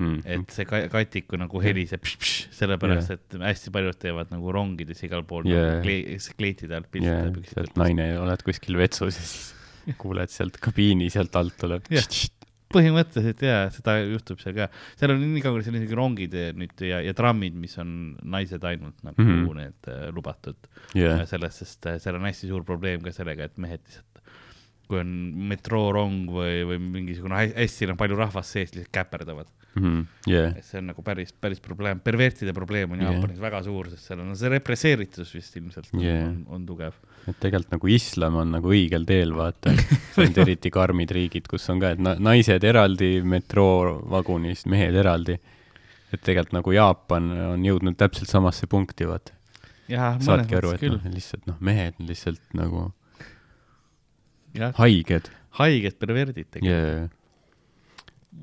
mm.. et see katiku nagu heliseb, sellepärast yeah. et hästi paljud teevad nagu rongides igal pool yeah. nagu kle kleitide alt pilditada yeah.. naine, oled kuskil vetsus ja siis kuuled sealt kabiini sealt alt tuleb põhimõtteliselt jaa, seda juhtub seal ka. seal on nii kaugele, seal on isegi rongid nüüd ja, ja trammid, mis on naised ainult nagu mm -hmm. need uh, lubatud yeah.. sellest, sest uh, seal on hästi suur probleem ka sellega, et mehed lihtsalt kui on metroorong või, või mingisugune hästi noh, palju rahvast sees, lihtsalt käperdavad mm. -hmm. Yeah. see on nagu päris, päris probleem, pervertide probleem on Jaapanis yeah. väga suur, sest seal on see represseeritus vist ilmselt yeah. on, on tugev. Et tegelikult nagu islam on nagu õigel teel, vaata need eriti [laughs] karmid riigid, kus on ka, et na naised eraldi metroovagunis, mehed eraldi. et tegelikult nagu Jaapan on jõudnud täpselt samasse punkti, vaata. saadki aru, et noh, lihtsalt noh, mehed on lihtsalt nagu haiged. haiged perverdid tegelikult yeah..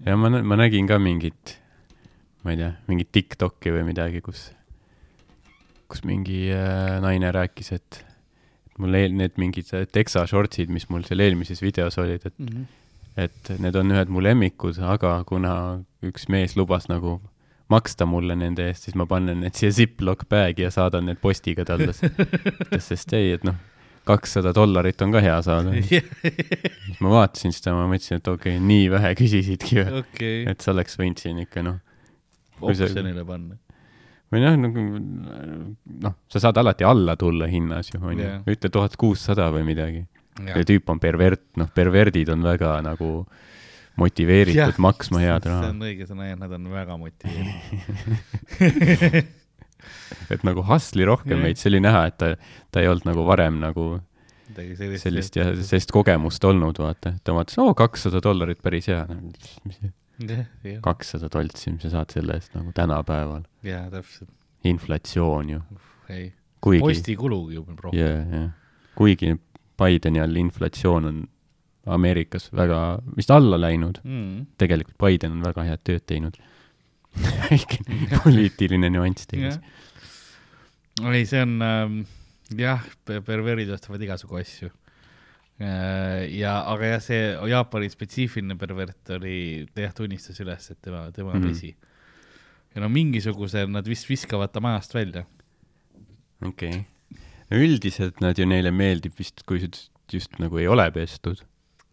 ja ma, ma nägin ka mingit, ma ei tea, mingit Tiktoki või midagi, kus, kus mingi äh, naine rääkis, et mul eel, need mingid teksa shortsid, mis mul seal eelmises videos olid, et mm, -hmm. et need on ühed mu lemmikud, aga kuna üks mees lubas nagu maksta mulle nende eest, siis ma panen need siia Ziploc bag'i ja saadan need postiga talle sest ei, et noh kakssada dollarit on ka hea saada siis ma vaatasin seda, ma mõtlesin, et okei okay,, nii vähe küsisidki okay.. et sa oleks võinud siin ikka noh. oksjonile panna. Või noh, nagu noh, sa saad alati alla tulla hinnas ju, onju. ütle tuhat kuussada või midagi. ja tüüp on pervert, noh, perverdid on väga nagu motiveeritud ja, maksma head raha. see on õige sõna jah, nad on väga motiveeritud [laughs] et nagu hustle'i rohkem veits, see oli näha, et ta, ta ei olnud nagu varem nagu sellist ja sellist kogemust olnud, vaata. ta vaatas, oo, kakssada dollarit, päris hea. Kakssada toltsi, mis sa saad selle eest nagu tänapäeval. jaa, täpselt. inflatsioon ju. ei kuigi. postikulugi juba rohkem. jah, jah. kuigi Bideni all inflatsioon on Ameerikas väga vist alla läinud mm.. tegelikult Biden on väga head tööd teinud [laughs] väike poliitiline nüanss tegas. ei, see on ähm, jah, perverid ostavad igasugu asju ja, aga jah, see Jaapani spetsiifiline pervert oli, jah, tunnistas üles, et tema, tema mm -hmm. pesi. ja no mingisuguse nad vist viskavad ta majast välja. okei okay.. üldiselt nad ju neile meeldib vist, kui just, just nagu ei ole pestud.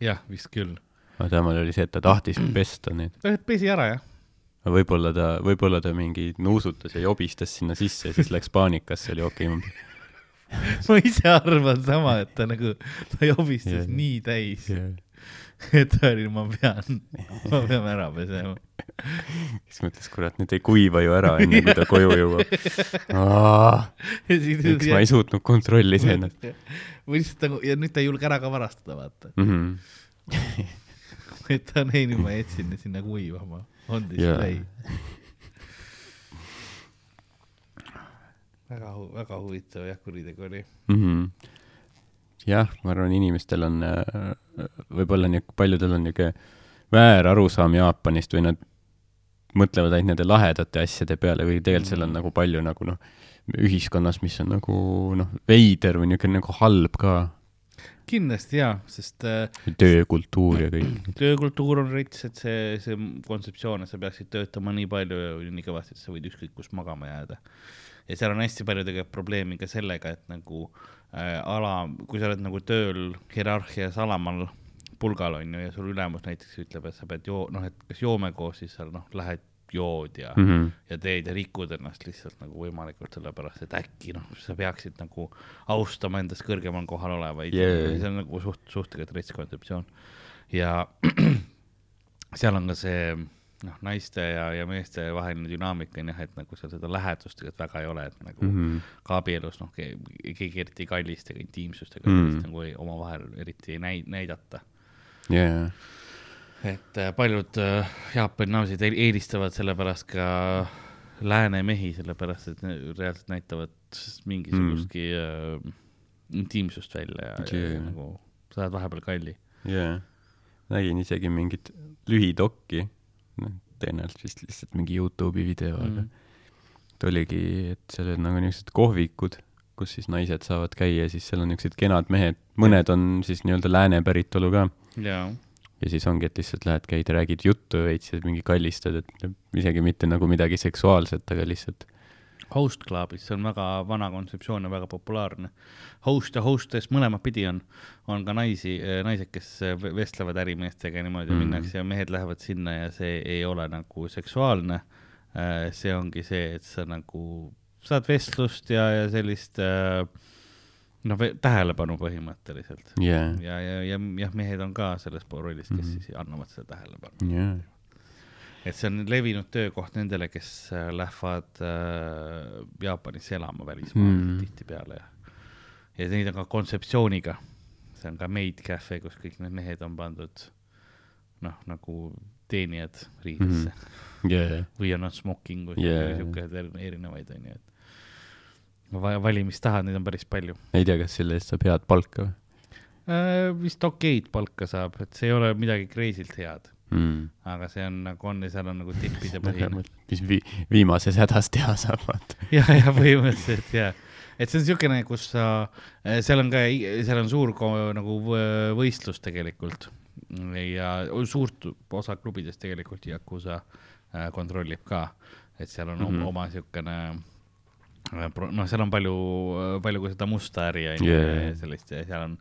jah, vist küll. aga temal oli see, et ta tahtis [clears throat] pesta neid. ta pesi ära, jah võib-olla ta, võib-olla ta mingi nuusutas ja jobistas sinna sisse ja siis läks paanikasse, oli okei okay, [laughs] ma ise arvan sama, et ta nagu, ta jobistas nii täis yeah., et ta oli, ma pean, ma pean ära pesema. siis mõtles, kurat, nüüd ei kuiva ju ära, enne kui ta koju jõuab. [laughs] miks ma ei suutnud kontrollida ennast. või lihtsalt nagu, ja nüüd ta ei julge ära ka varastada, vaata mm. -hmm. [laughs] et ta on ei, nüüd ma jätsin sinna kuivama on siis yeah. play väga väga huvitav jah, kuritegu oli mm. -hmm. jah, ma arvan, inimestel on, äh, võib-olla niisugune, paljudel on niisugune väärarusaam Jaapanist või nad mõtlevad ainult nende lahedate asjade peale või tegelikult seal on mhm. nagu palju nagu noh, ühiskonnas, mis on nagu noh, veider või niisugune nagu halb ka kindlasti jaa, sest äh, töökultuur ja kõik. [clears throat] töökultuur on rets, et see, see kontseptsioon, et sa peaksid töötama nii palju ja nii kõvasti, et sa võid ükskõik kus magama jääda. Ja seal on hästi palju tegelikult probleemi ka sellega, et nagu äh, ala, kui sa oled nagu tööl hierarhias alamal pulgal on ju ja sul ülemus näiteks ütleb, et sa pead joo-, noh, et kas joome koos, siis sa noh, lähed jood ja mm, -hmm. ja teed ja rikud ennast lihtsalt nagu võimalikult sellepärast, et äkki noh, sa peaksid nagu austama endast kõrgemal kohal olevaid yeah., see on nagu suht, suhteliselt rets kontseptsioon. ja [clears throat] seal on ka see noh, naiste ja, ja meeste vaheline dünaamika on jah, et nagu seal seda lähedust tegelikult väga ei ole, et nagu mm -hmm. ka abielus noh, keegi eriti ei kallista ega intiimsust ega mm -hmm. nagu omavahel eriti ei näi-, näidata yeah et äh, paljud äh, Jaapani naasid eelistavad sellepärast ka lääne mehi, sellepärast et reaalselt näitavad mingisugustki mm. äh, intiimsust välja ja, yeah. ja nagu sa oled vahepeal kalli. jaa, nägin isegi mingit lühidokki, noh, tõenäoliselt vist lihtsalt mingi Youtube'i video mm., aga ta oligi, et seal olid nagu niisugused kohvikud, kus siis naised saavad käia, siis seal on niisugused kenad mehed, mõned on siis nii-öelda lääne päritolu ka. jaa ja siis ongi, et lihtsalt lähed, käid räägid juttu veits ja mingi kallistad, et isegi mitte nagu midagi seksuaalset, aga lihtsalt. Host Clubis, see on väga vana kontseptsioon ja väga populaarne. Host ja hostess mõlemat pidi on, on ka naisi, naised, kes vestlevad ärimeestega niimoodi mm. minnakse ja mehed lähevad sinna ja see ei ole nagu seksuaalne. see ongi see, et sa nagu saad vestlust ja, ja sellist äh, noh, tähelepanu põhimõtteliselt yeah.. ja, ja, ja jah, mehed on ka selles rollis, kes mm -hmm. siis annavad seda tähelepanu yeah.. Et see on levinud töökoht nendele, kes äh, lähevad äh, Jaapanisse elama välismaale mm tihtipeale ja, ja neid on ka kontseptsiooniga. see on ka maid cafe, kus kõik need mehed on pandud noh, nagu teenijad riidesse mm. -hmm. Yeah. või on nad smokingus yeah. ja siuke erinevaid onju, et valimist tahad, neid on päris palju. ei tea, kas selle eest saab head palka või? Äh, vist okeid palka saab, et see ei ole midagi crazy'lt head mm.. aga see on nagu on ja seal on nagu [laughs] tippide põhine mis vi viimases hädas teha saab, vaata. [laughs] ja, ja põhimõtteliselt ja, et see on niisugune, kus sa, äh, seal on ka, seal on suur nagu võistlus tegelikult. Ja suurt osa klubidest tegelikult Yakuusa äh, kontrollib ka, et seal on mm -hmm. oma niisugune Äh, noh, seal on palju, palju ka seda musta äri on ju sellist ja seal on,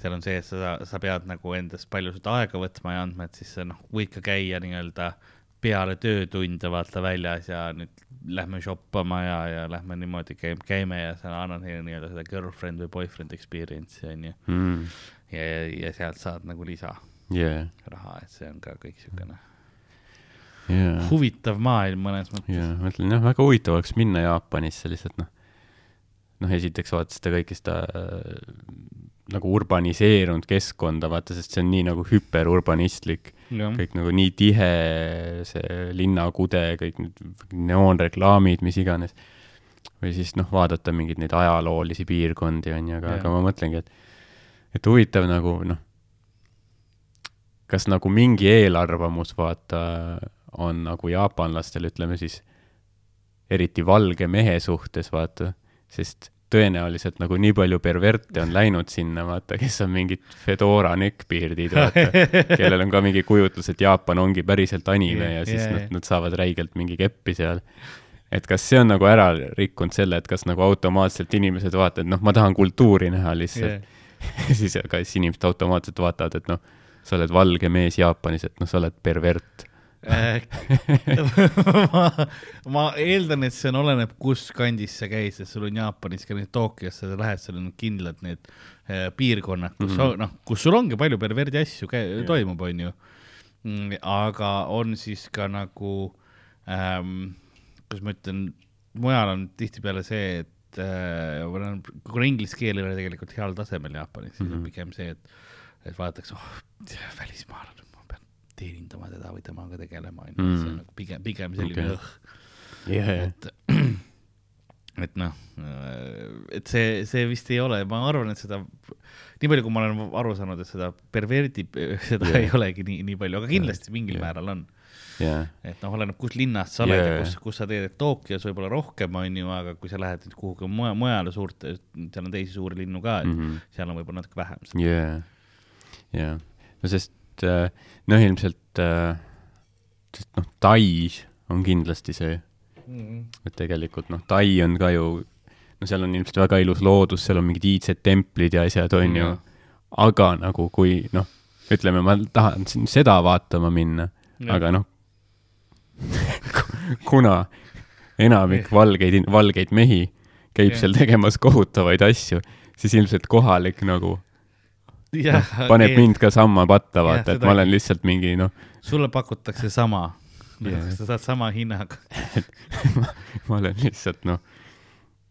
seal on see, et sa, sa pead nagu endast palju seda aega võtma ja andma, et siis sa noh, võid ka käia nii-öelda peale töötunde vaata väljas ja nüüd lähme shoppama ja, ja lähme niimoodi käime, käime ja sa annad neile nii-öelda seda girlfriend või boyfriend experience'i onju mm.. ja, ja, ja sealt saad nagu lisa yeah. raha, et see on ka kõik siukene yeah. huvitav maailm mõnes mõttes. jaa, ma ütlen jah, väga huvitav oleks minna Jaapanisse lihtsalt noh, noh esiteks vaata seda kõike seda nagu urbaniseerunud keskkonda, vaata, sest see on nii nagu hüperurbanistlik. kõik nagu nii tihe, see linnakude, kõik need neoonreklaamid, mis iganes. või siis noh, vaadata mingeid neid ajaloolisi piirkondi, on ju, aga, aga ma mõtlengi, et, et huvitav nagu noh, kas nagu mingi eelarvamus, vaata, on nagu jaapanlastel, ütleme siis, eriti valge mehe suhtes, vaata, sest tõenäoliselt nagu nii palju perverte on läinud sinna, vaata, kes on mingid Fedora neckbeard'id, vaata, [laughs] kellel on ka mingi kujutlus, et Jaapan ongi päriselt anime yeah, ja siis yeah, nad, yeah. nad saavad räigelt mingi keppi seal. et kas see on nagu ära rikkunud selle, et kas nagu automaatselt inimesed vaatavad, noh, ma tahan kultuuri näha lihtsalt yeah. [laughs] siis, aga siis inimesed automaatselt vaatavad, et noh, sa oled valge mees Jaapanis, et noh, sa oled pervert [laughs] ma, ma eeldan, et see on, oleneb, kus kandis sa käid, sest sul on Jaapanis ka need Tokyosse, sa lähed, seal on kindlad need äh, piirkonnad, kus mm -hmm. noh, kus sul ongi palju perverdi asju yeah. toimub, onju. Mm, aga on siis ka nagu ähm,, kuidas ma ütlen, mujal on tihtipeale see, et äh, kuna inglise keel ei ole tegelikult heal tasemel Jaapanis, siis mm -hmm. on mhm. pigem see, et, et vaadatakse, oh, välismaalane teenindama teda või temaga tegelema, onju, see on mm. nagu pigem, pigem selline õh okay.. Yeah. et, [clears throat] et noh, et see, see vist ei ole, ma arvan, et seda, nii palju, kui ma olen aru saanud, et seda perverdi, [laughs] seda yeah. ei olegi nii, nii palju, aga kindlasti mingil yeah. määral on yeah.. et noh, oleneb, kus linnast sa oled yeah. ja kus, kus sa teed, et Tokyos võib-olla rohkem, onju, aga kui sa lähed nüüd kuhugi mujale, mujale suurte, seal on teisi suuri linnu ka, et mm -hmm. seal on võib-olla natuke vähem. jaa, jaa, no sest et noh, ilmselt, äh, sest noh, Tais on kindlasti see. Mm, -hmm. et tegelikult noh, Tai on ka ju, no seal on ilmselt väga ilus loodus, seal on mingid iidsed templid ja asjad, on ju, aga nagu kui noh, ütleme, ma tahan seda vaatama minna, aga noh [laughs] kuna enamik valgeid, valgeid mehi käib ja. seal tegemas kohutavaid asju, siis ilmselt kohalik nagu [laughs] ja, no, paneb okay. mind ka samma patta, vaata, et ma olen lihtsalt mingi noh. sulle pakutakse sama yeah., sa saad sama hinnaga [laughs] ma, ma olen lihtsalt noh,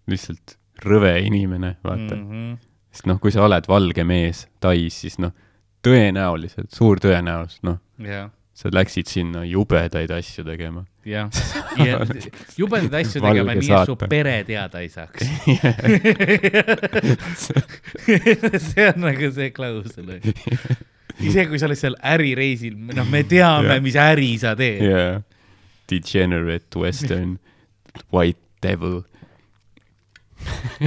lihtsalt rõve inimene, vaata mm. -hmm. sest noh, kui sa oled valge mees Tais, siis noh, tõenäoliselt, suur tõenäosus, noh yeah., sa läksid sinna jubedaid asju tegema. jah, [laughs] ja jubedaid asju tegema, nii et su pere teada ei saaks. [laughs] [laughs] See on nagu see klausel. isegi kui sa oled seal ärireisil, noh, me teame yeah., mis äri sa teed. Yeah.. Degenerate western white devil.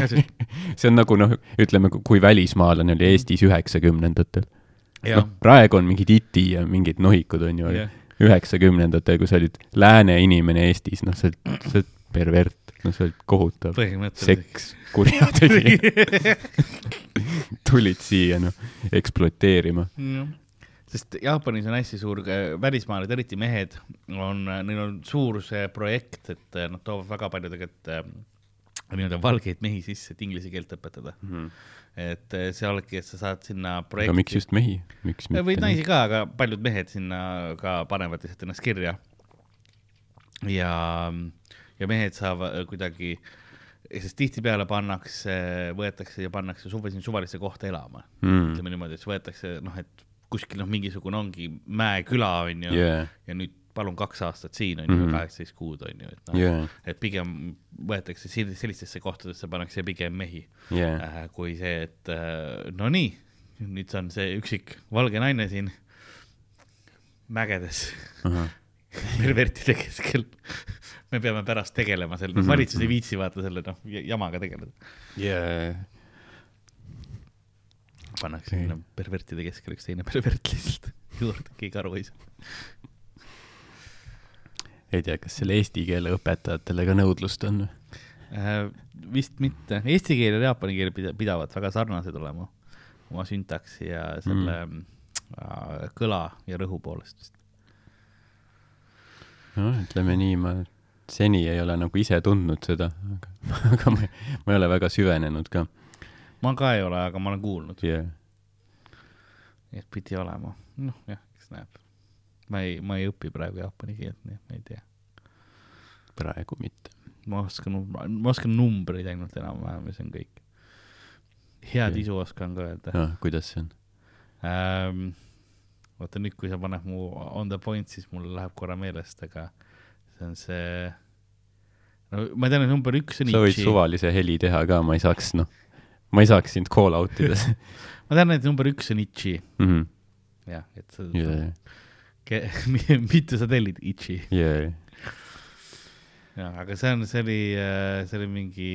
See on nagu noh, ütleme, kui välismaalane oli Eestis üheksakümnendatel noh, praegu on mingid iti ja mingid nohikud, on ju, üheksakümnendatel, kui sa olid lääne inimene Eestis, noh, sa oled, sa oled pervert, noh, sa oled kohutav. seks, kurjategija [laughs] tulid siia, noh, ekspluateerima. Sest Jaapanis on hästi suur, äh, välismaalased, eriti mehed, on, neil on suur see projekt, et äh, nad toovad väga palju tegelikult äh, nii-öelda valgeid mehi sisse, et inglise keelt õpetada mm. -hmm et eh, see olebki, et sa saad sinna projekti. aga miks just mehi, miks mitte? või naisi ka, aga paljud mehed sinna ka panevad lihtsalt ennast kirja. ja, ja mehed saavad kuidagi, sest tihtipeale pannakse, võetakse ja pannakse suve siin suvalisse kohta elama mm.. ütleme niimoodi, et siis võetakse noh, et kuskil noh, mingisugune ongi mäeküla onju yeah. ja nüüd palun kaks aastat siin on ju mm -hmm., kaheksateist kuud on ju, et noh yeah., et pigem võetakse sellistesse kohtadesse pannakse pigem mehi yeah. äh, kui see, et äh, no nii, nüüd on see üksik valge naine siin mägedes uh -huh. [laughs] pervertide keskel me peame pärast tegelema selle mm, -hmm. valitsus ei viitsi vaata selle noh jamaga tegeleda yeah.. pannakse okay. pervertide keskel üks teine pervert lihtsalt [laughs] juurde, keegi aru ei saa ei tea, kas selle eesti keele õpetajatele ka nõudlust on äh,? vist mitte, eesti keel ja jaapani keel pidavad väga sarnased olema oma süntaksi ja selle mm. äh, kõla ja rõhu poolest vist. noh, ütleme nii, ma seni ei ole nagu ise tundnud seda, aga, [laughs] aga ma, ma ei ole väga süvenenud ka. ma ka ei ole, aga ma olen kuulnud yeah.. et pidi olema, noh jah, eks näeb ma ei, ma ei õpi praegu jaapani keelt, nii et ma ei tea. praegu mitte. ma oskan, ma oskan numbreid ainult enam-vähem ja see on kõik. head isu oskan ka öelda no,. kuidas see on ähm,? oota nüüd, kui sa paned mu on the point, siis mul läheb korra meelest, aga see on see, no ma tean, et number üks on sa võid suvalise heli teha ka, ma ei saaks, noh, ma ei saaks sind call out ida [laughs] ma tean, et number üks on Itši mm. -hmm. jah, et sa yeah., [laughs] mitu sa tellid Itši yeah.? jah, aga see on, see oli, äh, see oli mingi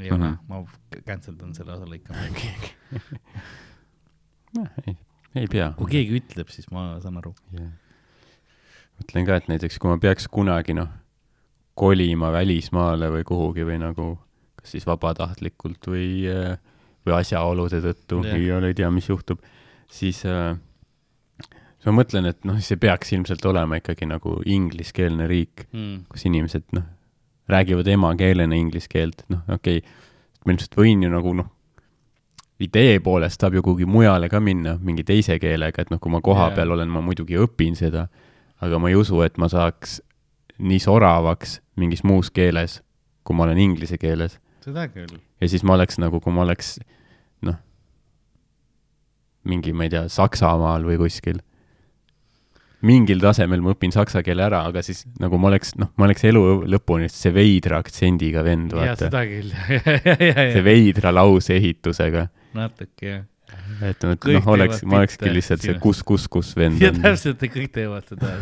ei ole mm -hmm., ma cancel dan selle osa lõikama noh, ei, ei pea. kui keegi ütleb, siis ma saan aru yeah.. mõtlen ka, et näiteks kui ma peaks kunagi noh, kolima välismaale või kuhugi või nagu kas siis vabatahtlikult või, või asjaolude tõttu yeah. või ei tea, mis juhtub, siis äh, siis ma mõtlen, et noh, see peaks ilmselt olema ikkagi nagu ingliskeelne riik mm., kus inimesed noh, räägivad emakeelena inglise keelt, noh, okei okay,, ma ilmselt võin ju nagu noh, idee poolest saab ju kuhugi mujale ka minna mingi teise keelega, et noh, kui ma kohapeal yeah. olen, ma muidugi õpin seda, aga ma ei usu, et ma saaks nii soravaks mingis muus keeles, kui ma olen inglise keeles. seda küll. ja siis ma oleks nagu, kui ma oleks noh, mingi, ma ei tea, Saksamaal või kuskil mingil tasemel ma õpin saksa keele ära, aga siis nagu ma oleks, noh, ma oleks elu lõpuni see veidra aktsendiga vend, vaata. seda küll [laughs] see veidra lauseehitusega natuke jah et noh, noh, oleks, ma olekski lihtsalt see kus, kus, kus vend on. ja täpselt, kõik teevad seda,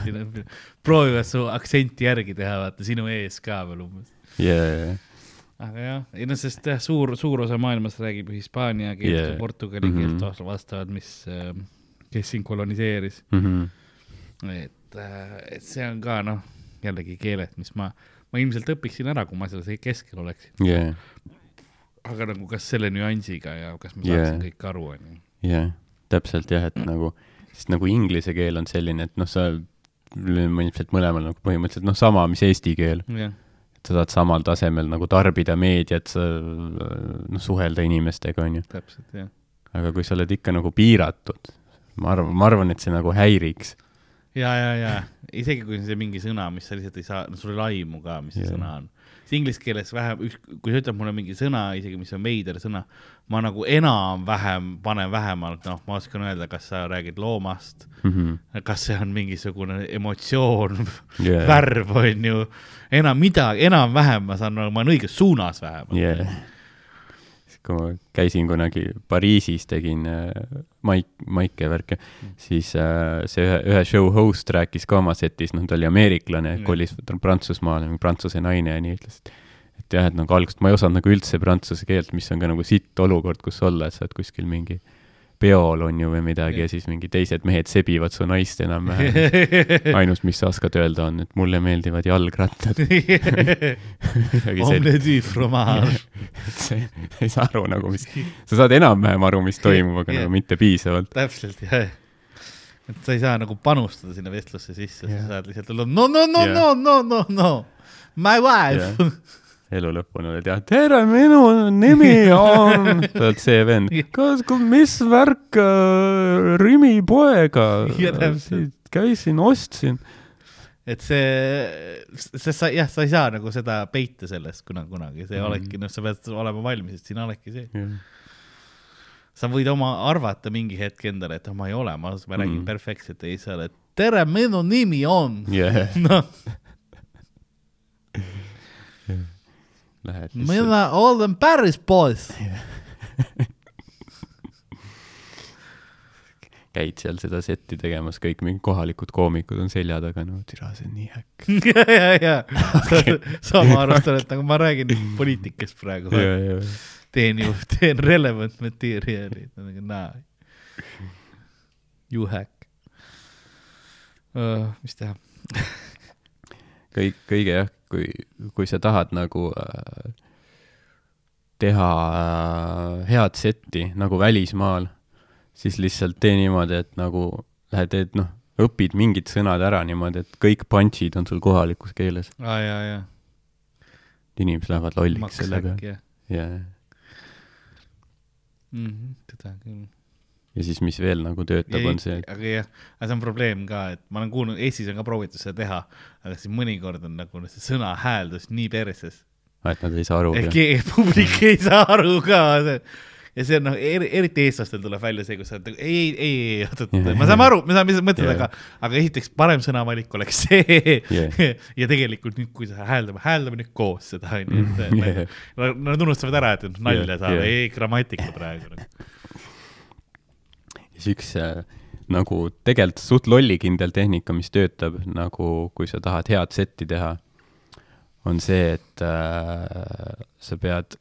proovivad su aktsenti järgi teha, vaata sinu ees ka veel umbes yeah.. aga jah, ei no sest jah, suur, suur osa maailmast räägib hispaania keelt yeah. ja portugali keelt mm -hmm. vastavalt, mis, äh, kes siin koloniseeris mm. -hmm. Et, äh, et see on ka noh, jällegi keeled, mis ma, ma ilmselt õpiksin ära, kui ma selles keskel oleksin yeah aga nagu kas selle nüansiga ja kas ma saaksin yeah. kõik aru, onju. jah täpselt jah, et nagu, sest nagu inglise keel on selline, et noh, sa, ilmselt mõlemal nagu põhimõtteliselt noh, sama, mis eesti keel yeah.. et sa saad samal tasemel nagu tarbida meediat, sa noh, suhelda inimestega, onju. täpselt, jah. aga kui sa oled ikka nagu piiratud, ma arvan, ma arvan, et see nagu häiriks. Ja, ja, ja isegi kui see mingi sõna, mis sa lihtsalt ei saa, no sul ei ole aimu ka, mis see yeah. sõna on inglise keeles vähem, kui sa ütled mulle mingi sõna, isegi mis on veider sõna, ma nagu enam-vähem panen vähemalt, noh, ma oskan öelda, kas sa räägid loomast mm, -hmm. kas see on mingisugune emotsioon yeah., värv on ju, enam midagi, enam-vähem ma saan, ma olen õiges suunas vähemalt yeah kui ma käisin kunagi Pariisis, tegin äh, maik, maike värke mm., siis äh, see ühe, ühe show host rääkis ka oma setis, noh, ta oli ameeriklane mm., kolis Prantsusmaale, prantsuse naine ja nii ütles, et et jah, et nagu algusest ma ei osanud nagu üldse prantsuse keelt, mis on ka nagu sitt olukord, kus olla, et sa oled kuskil mingi äh, peol on ju või midagi ja siis mingi teised mehed sebivad su naist enam-vähem. [laughs] ainus, mis sa oskad öelda, on, et mulle meeldivad jalgrattad. [laughs] Sa [laughs] ei saa aru nagu, mis, sa saad enam-vähem aru, mis toimub, aga nagu mitte piisavalt. täpselt, jah. et sa ei saa nagu panustada sinna vestlusse sisse, sa saad lihtsalt olla no, no, no, no, no, no, no, my wife elu lõpuni olid jah, tere, minu nimi on, [laughs] sa oled see vend, kas, mis värk äh, Rimi poega, [laughs] käisin, ostsin. et see, sest sa jah, sa ei saa nagu seda peita sellest kuna kunagi, see mm. olekski, noh, sa pead olema valmis, et siin olekski see yeah. sa võid oma arvata mingi hetk endale, et oh, ma ei ole, ma, ma räägin mm. perfektselt ja siis sa oled, tere, minu nimi on yeah. [laughs] noh Lähed lihtsalt. mina olen päris poiss [laughs] käid seal seda setti tegemas, kõik mingid kohalikud koomikud on selja taga, no türa, see on nii häkk. [laughs] ja, ja, ja [laughs] sama arvestan, et nagu ma räägin poliitikast praegu. teen ju, teen relevant materjali, nagu naa. You hack uh,. mis teha kõik, kõige jah, kui, kui sa tahad nagu äh, teha äh, head setti nagu välismaal, siis lihtsalt tee niimoodi, et nagu lähed, teed noh, õpid mingid sõnad ära niimoodi, et kõik punch'id on sul kohalikus keeles. aa, jaa, jaa. inimesed lähevad lolliks selle peale. jaa. Mhm, seda küll ja siis, mis veel nagu töötab, on see aga jah, aga see on probleem ka, et ma olen kuulnud, Eestis on ka proovitud seda teha, aga siis mõnikord on nagu see sõna hääldus nii perses, et nad ei saa aru. publik ei saa aru ka ja see on noh er,, eriti eestlastel tuleb välja see, kus sa oled nagu ei, ei, ei, ei, oot, oot, me saame aru, me saame, mis sa mõtled aga, aga esiteks parem sõnavalik oleks see yeah. ja tegelikult nüüd, kui sa hääldame, hääldame nüüd koos seda, onju, [laughs] et nad unustavad ära, et nalja yeah. saab yeah., ei grammatika praegu. Üks äh, nagu tegelikult suht lollikindel tehnika, mis töötab nagu, kui sa tahad head setti teha, on see, et äh, sa pead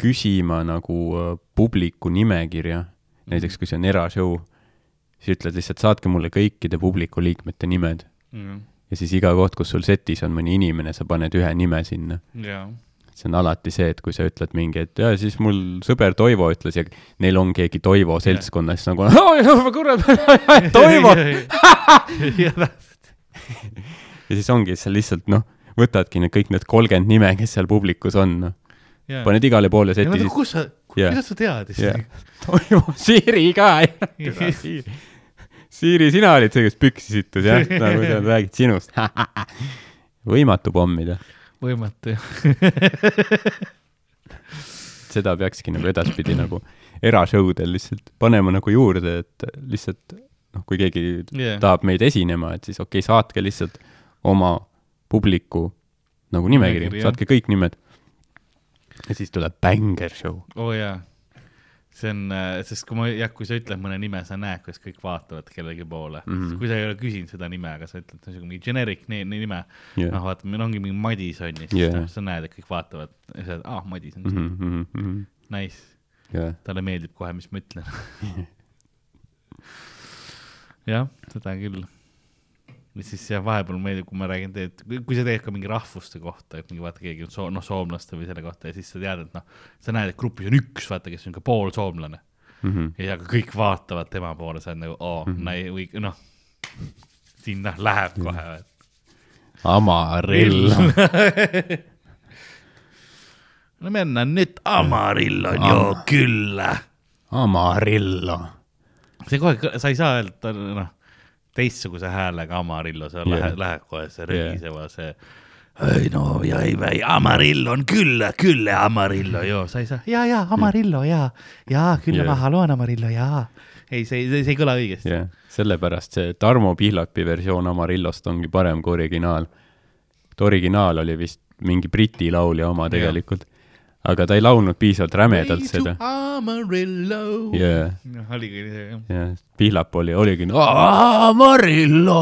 küsima nagu äh, publiku nimekirja, näiteks kui see on erashow, siis ütled lihtsalt, saatke mulle kõikide publiku liikmete nimed mm. -hmm. ja siis iga koht, kus sul setis on mõni inimene, sa paned ühe nime sinna yeah. See on alati see, et kui sa ütled mingi, et jaa, siis mul sõber Toivo ütles ja neil on keegi Toivo seltskonnas siis nagu kurat, [laughs] Toivo! [laughs] Ja siis ongi, sa lihtsalt noh, võtadki need kõik need kolmkümmend nime, kes seal publikus on, noh. Paned igale poole seti siis. kus sa kuidas sa teadis yeah.? toimub Siiri ka Siiri, sina olid see, kes püksi sittus jah, [laughs] nagu sa räägid sinust. Võimatu pommida. Võimatu jah [laughs] seda peakski nagu edaspidi nagu erashow del lihtsalt panema nagu juurde, et lihtsalt noh, kui keegi yeah. tahab meid esinema, et siis okei okay,, saatke lihtsalt oma publiku nagu nimekiri, saatke kõik nimed ja siis tuleb bängar show. oo oh, jaa, see on, sest kui ma, jah, kui sa ütled mõne nime, sa näed, kuidas kõik vaatavad kellegi poole mm. -hmm. kui sa ei ole küsinud seda nime, aga sa ütled niisugune mingi generic nime yeah., noh, vaata, meil ongi mingi Madis on ju, siis yeah. noh, sa näed, et kõik vaatavad sa oled, aa, Madis on siin mm. -hmm, mm -hmm. Nice yeah.. talle meeldib kohe, mis ma ütlen [laughs] jah, seda küll mis siis jah, vahepeal meeldib, kui ma räägin, et kui sa teed ka mingi rahvuste kohta, et mingi vaata, keegi on soo-, noh, soomlaste või selle kohta ja siis sa tead, et noh, sa näed, et grupis on üks, vaata, kes on ka poolsoomlane mm. -hmm. ja aga kõik vaatavad tema poole, sa oled nagu, oo mm, -hmm. või noh, siin noh, läheb kohe. Amarillo [laughs] no mennään nyt Amarillon Am jo kyllä. Amarillo. see kohe, sa ei saa öelda, noh teistsuguse häälega Amarillo, sa yeah. lähed, lähed kohe see rögiseva yeah. see. ei no ja ei, ei, Amarillo on küll, küll Amarillo, joo, sa ei saa, ja, ja Amarillo ja, ja küll yeah. ma haluan Amarillo ja. ei, see, see, see ei kõla õigesti yeah.. sellepärast see Tarmo Pihlapi versioon Amarillost ongi parem kui originaal. originaal oli vist mingi Briti laulja oma tegelikult yeah aga ta ei laulnud piisavalt rämedalt seda. Amarillo yeah.. noh, oligi see jah. jah, Pihlap oli, oligi Amarillo,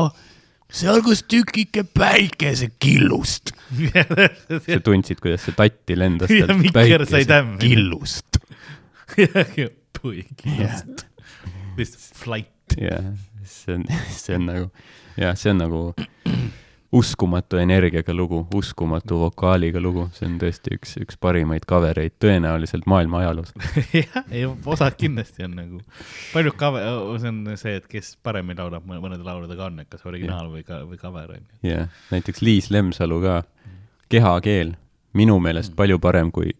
seal, kus tükike päikesekillust [laughs] sa tundsid, kuidas see tatti lendas ja Mikker sai tämmi. killust [laughs] puikillust. lihtsalt flight. jah, see on, see on nagu, jah, see on nagu uskumatu energiaga lugu, uskumatu vokaaliga lugu, see on tõesti üks, üks parimaid cover eid tõenäoliselt maailma ajaloos [laughs] jah, ei osad kindlasti on nagu, paljud cover, see on see, et kes paremini laulab mõnede lauludega on, et kas originaal yeah. või ka, või cover on ju. jah yeah., näiteks Liis Lemsalu ka, kehakeel, minu meelest mm. palju parem kui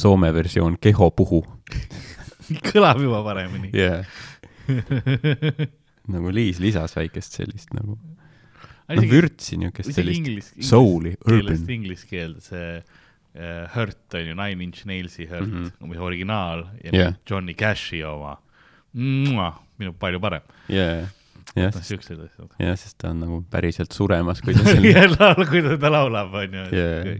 Soome versioon Kehopuhu [laughs] kõlab juba paremini. yeah. nagu Liis lisas väikest sellist nagu no vürtsi niisugust sellist soul'i, urban. Inglise keelde see uh, Hurt on ju, Nine Inch Nailsi Hurt mm, -hmm. mis originaal ja yeah. Johnny Cashi oma, minu palju parem yeah jah, asjad. jah, sest ta on nagu päriselt suremas, kui ta [laughs] selle kui ta, ta laulab, on ju yeah..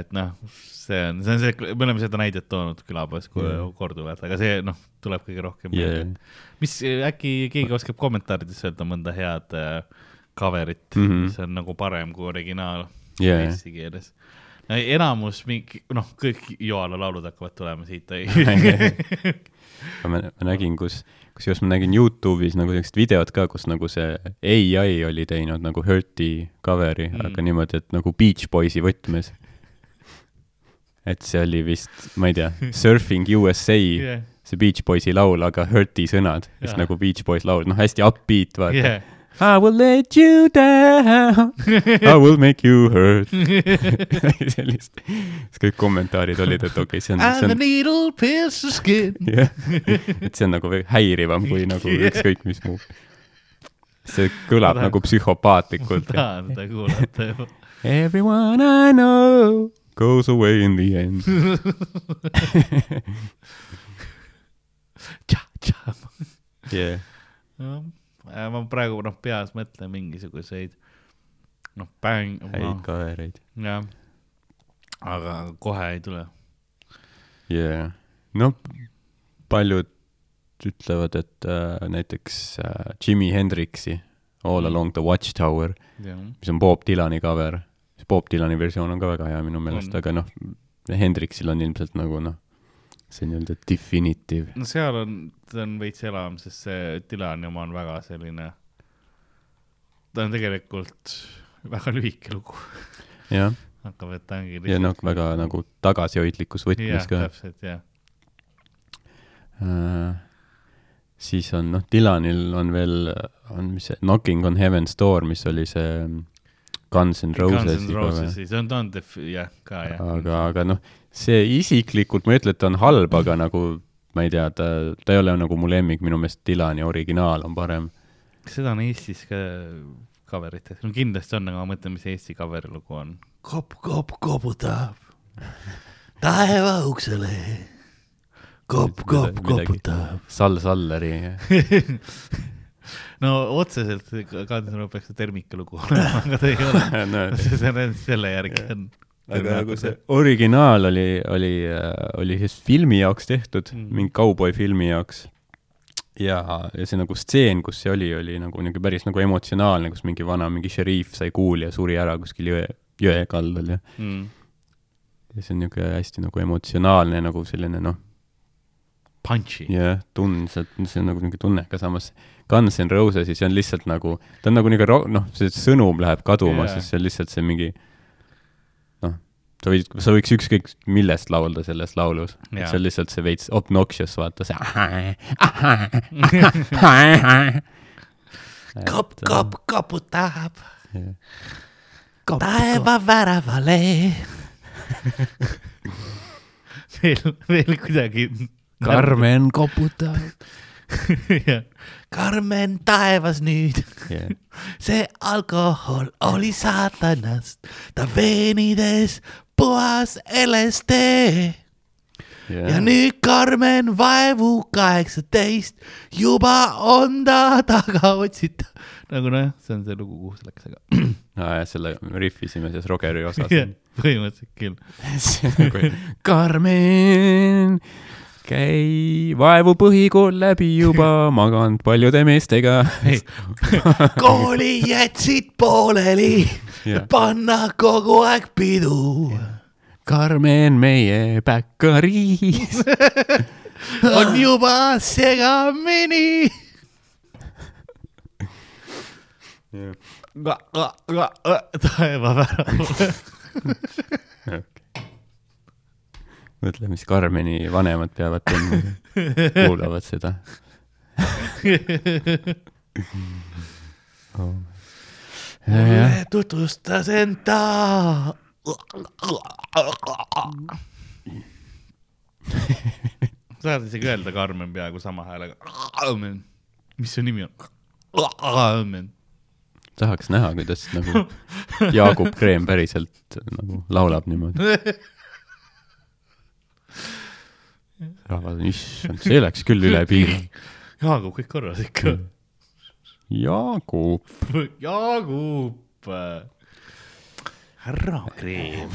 et noh, see on, see on see, me oleme seda näidet toonud külapoes yeah. korduvalt, aga see noh, tuleb kõige rohkem yeah. mis, äkki keegi oskab kommentaarides öelda mõnda head äh, cover'it mm, -hmm. mis on nagu parem kui originaal yeah. eesti keeles. enamus mingi, noh, kõik Joala laulud hakkavad tulema siit [laughs] ma, ma nägin, kus, kusjuures ma nägin Youtube'is nagu sellist videot ka, kus nagu see ai oli teinud nagu Hurti cover'i mm., aga niimoodi, et nagu Beach Boysi võtmes. et see oli vist, ma ei tea, [laughs] Surfing USA yeah., see Beach Boysi laul, aga Hurti sõnad, yeah. nagu Beach Boys laul, noh, hästi upbeat, vaata yeah I will let you down, [laughs] I will make you hurt [laughs] sellist, siis kõik kommentaarid olid, et okei okay,, see on. And see on... the needle pierces skin. [laughs] jah, et see on nagu häirivam kui nagu yeah. ükskõik mis muu. see kõlab tahan... nagu psühhopaatlikult. tahan seda kuulata juba Everyone I know goes away in the end tša-tša. yeah.. jah, ma praegu noh, peas mõtlen mingisuguseid noh, bäng, häid kavereid jah, aga kohe ei tule. yeah.. no paljud ütlevad, et äh, näiteks äh, Jimi Hendrixi All Mm. Along the Watchtower, jah, mis on Bob Dylani cover, Bob Dylani versioon on ka väga hea minu meelest, aga noh, Hendrixil on ilmselt nagu noh, see nii-öelda definitive. no seal on, ta on veits elavam, sest see Dylani oma on väga selline, ta on tegelikult väga lühike lugu, jah, hakkab, et ta ongi ja noh, väga nagu tagasihoidlikus võtmes, ka. täpselt jah, Äh, siis on noh, Dylanil on veel, on mis see Knocking on Heaven's Door, mis oli see Guns N Guns Roses N Roses, see on, ta on def-, jah, ka jah. aga, aga noh, see isiklikult, ma ei ütle, et ta on halb, aga nagu ma ei tea, ta, ta ei ole nagu mu lemmik, minu meelest Dylani originaal on parem. kas seda on Eestis ka cover itud? no kindlasti on, aga ma mõtlen, mis Eesti cover'i lugu on. kopp, kopp koputab taeva uksele. kopp Midagi. koputab. Sall Salleri, [laughs] no otseselt Guns N Roses peaks see Termika lugu olema, aga ta ei ole. [laughs] no, [laughs] see see on selle järgi on. Aga nagu see originaal oli, oli, oli siis filmi jaoks tehtud Mm. mingi kauboifilmi jaoks. ja, ja see nagu stseen, kus see oli, oli nagu niisugune päris nagu emotsionaalne, kus mingi vana, mingi šeriif sai kuuli ja suri ära kuskil jõe, jõe kaldal ja, mm.. ja see on niisugune hästi nagu emotsionaalne nagu selline noh, Punchy. jah, tund, see on nagu niisugune tunne, aga samas Guns N Roses, see on lihtsalt nagu, ta on nagu niisugune noh, see sõnum läheb kaduma yeah., sest see on lihtsalt see mingi sa võid, sa võiks ükskõik millest laulda selles laulus see on lihtsalt see veits obnoxious, vaata see [laughs] kopp, kopp koputab Kopp, taeva väravale. [laughs] veel, veel kuidagi. Karmen koputab [laughs] jah, Karmen taevas nüüd, yeah.. see alkohol oli saatanast, ta veenides puhas LSD Yeah. ja nüüd Karmen vaevu kaheksateist, juba on ta taga otsitav. nagu nojah, see on see lugu, kuhu see läks, aga [clears throat] ah,. selle rihvisime selles Rogeri osas [laughs] jah, põhimõtteliselt küll. Karmen, käi vaevu põhikool läbi juba, [laughs] maganud paljude meestega. [laughs] kooli jätsid pooleli, panna kogu aeg pidu. Karmen, meie päkkariis. [laughs] on juba segamini. taevavärav. mõtle, mis Karmeni vanemad peavad tundma, [laughs] kuulavad seda oh.. tutvustas enda. saad isegi öelda Karmen peaaegu sama häälega. mis su nimi on? tahaks näha, kuidas nagu Jaagup Kreem päriselt nagu laulab niimoodi. [laughs] rahvas on, issand, see läks küll üle piiri. [laughs] Jaagup, kõik korras ikka. Jaagup, Jaagup. härra Kreem.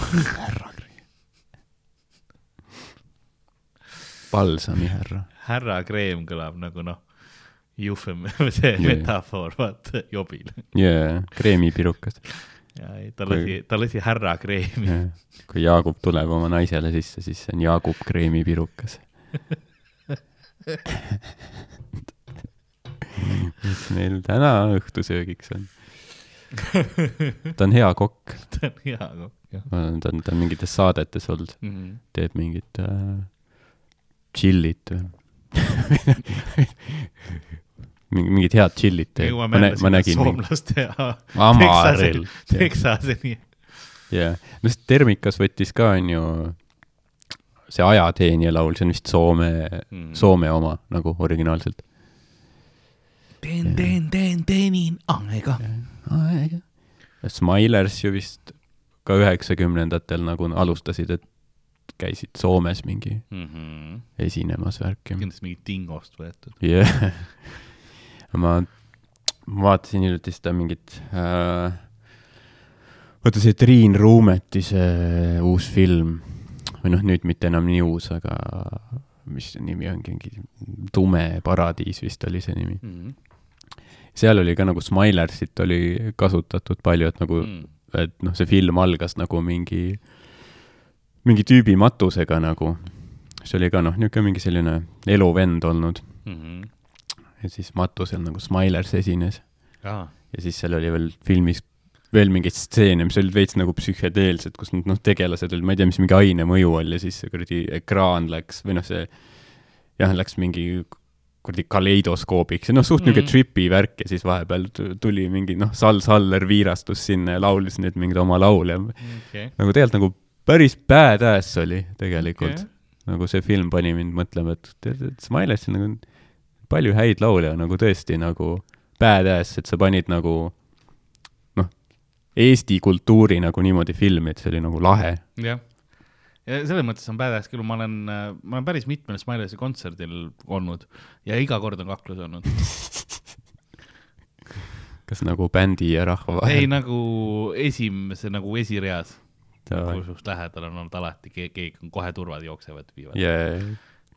palsamihärra. härra Kreem kõlab nagu noh, eufem-, see Jaa. metafoor, vaata, jobil. jaa, kreemipirukas. Ja ei, ta Kui- lasi, ta lasi härra Kreemi. kui Jaagup tuleb oma naisele sisse, siis see on Jaagup kreemipirukas. [laughs] mis meil täna õhtusöögiks on? ta on hea kokk, [laughs] ta on hea kokk, jah ta on, ta on mingites saadetes olnud, mm. -hmm. teeb mingit äh, tšillit või [laughs] mingit head tšillit teeb. jõuame ma, jälle sinna soomlaste ja Amaril. Texaseni. jah, no see Termikas võttis ka, onju, see Ajateenija laul, see on vist Soome Mm., Soome oma nagu originaalselt. teen, teen, teen, teenin aega. aega. Smilers ju vist ka üheksakümnendatel nagu alustasid, et käisid Soomes mingi mm -hmm. esinemas värki. kindlasti mingi Dingost võetud. jah yeah. Ma, ma vaatasin hiljuti seda mingit äh, vaata see Triin Ruumeti see uus film või noh, nüüd mitte enam nii uus, aga mis see nimi ongi, mingi Tume paradiis vist oli see nimi mm. -hmm seal oli ka nagu Smilersit oli kasutatud palju, et nagu mm., et noh, see film algas nagu mingi, mingi tüübi matusega nagu. see oli ka noh, niisugune mingi selline eluvend olnud mm. -hmm. Ja siis matusel nagu Smilers esines. Ja siis seal oli veel filmis veel mingeid stseene, mis olid veits nagu psühhedeelsed, kus noh, tegelased olid, ma ei tea, mis mingi aine mõju ja siis see kuradi ekraan läks või noh, see jah, läks mingi kuradi kaleidoskoobiks ja noh, suht niisugune mm -hmm. tripi värk ja siis vahepeal tuli mingi noh, Sal Saller viirastus sinna ja laulis nüüd mingeid oma laule. Okay.. nagu tegelikult nagu päris badass oli tegelikult. Okay.. nagu see film pani mind mõtlema, et tead, et Smilesil nagu palju häid laule nagu tõesti nagu badass, et sa panid nagu noh, Eesti kultuuri nagu niimoodi filmi, et see oli nagu lahe. jah ja selles mõttes on badass küll, ma olen, ma olen päris mitmel Smilesi kontserdil olnud ja iga kord on kaklus olnud [laughs] kas nagu bändi ja rahva vahel? ei, nagu esimese, nagu esireas. kus just lähedal on olnud alati keegi, keegi on kohe turvad jooksevad, viivad yeah.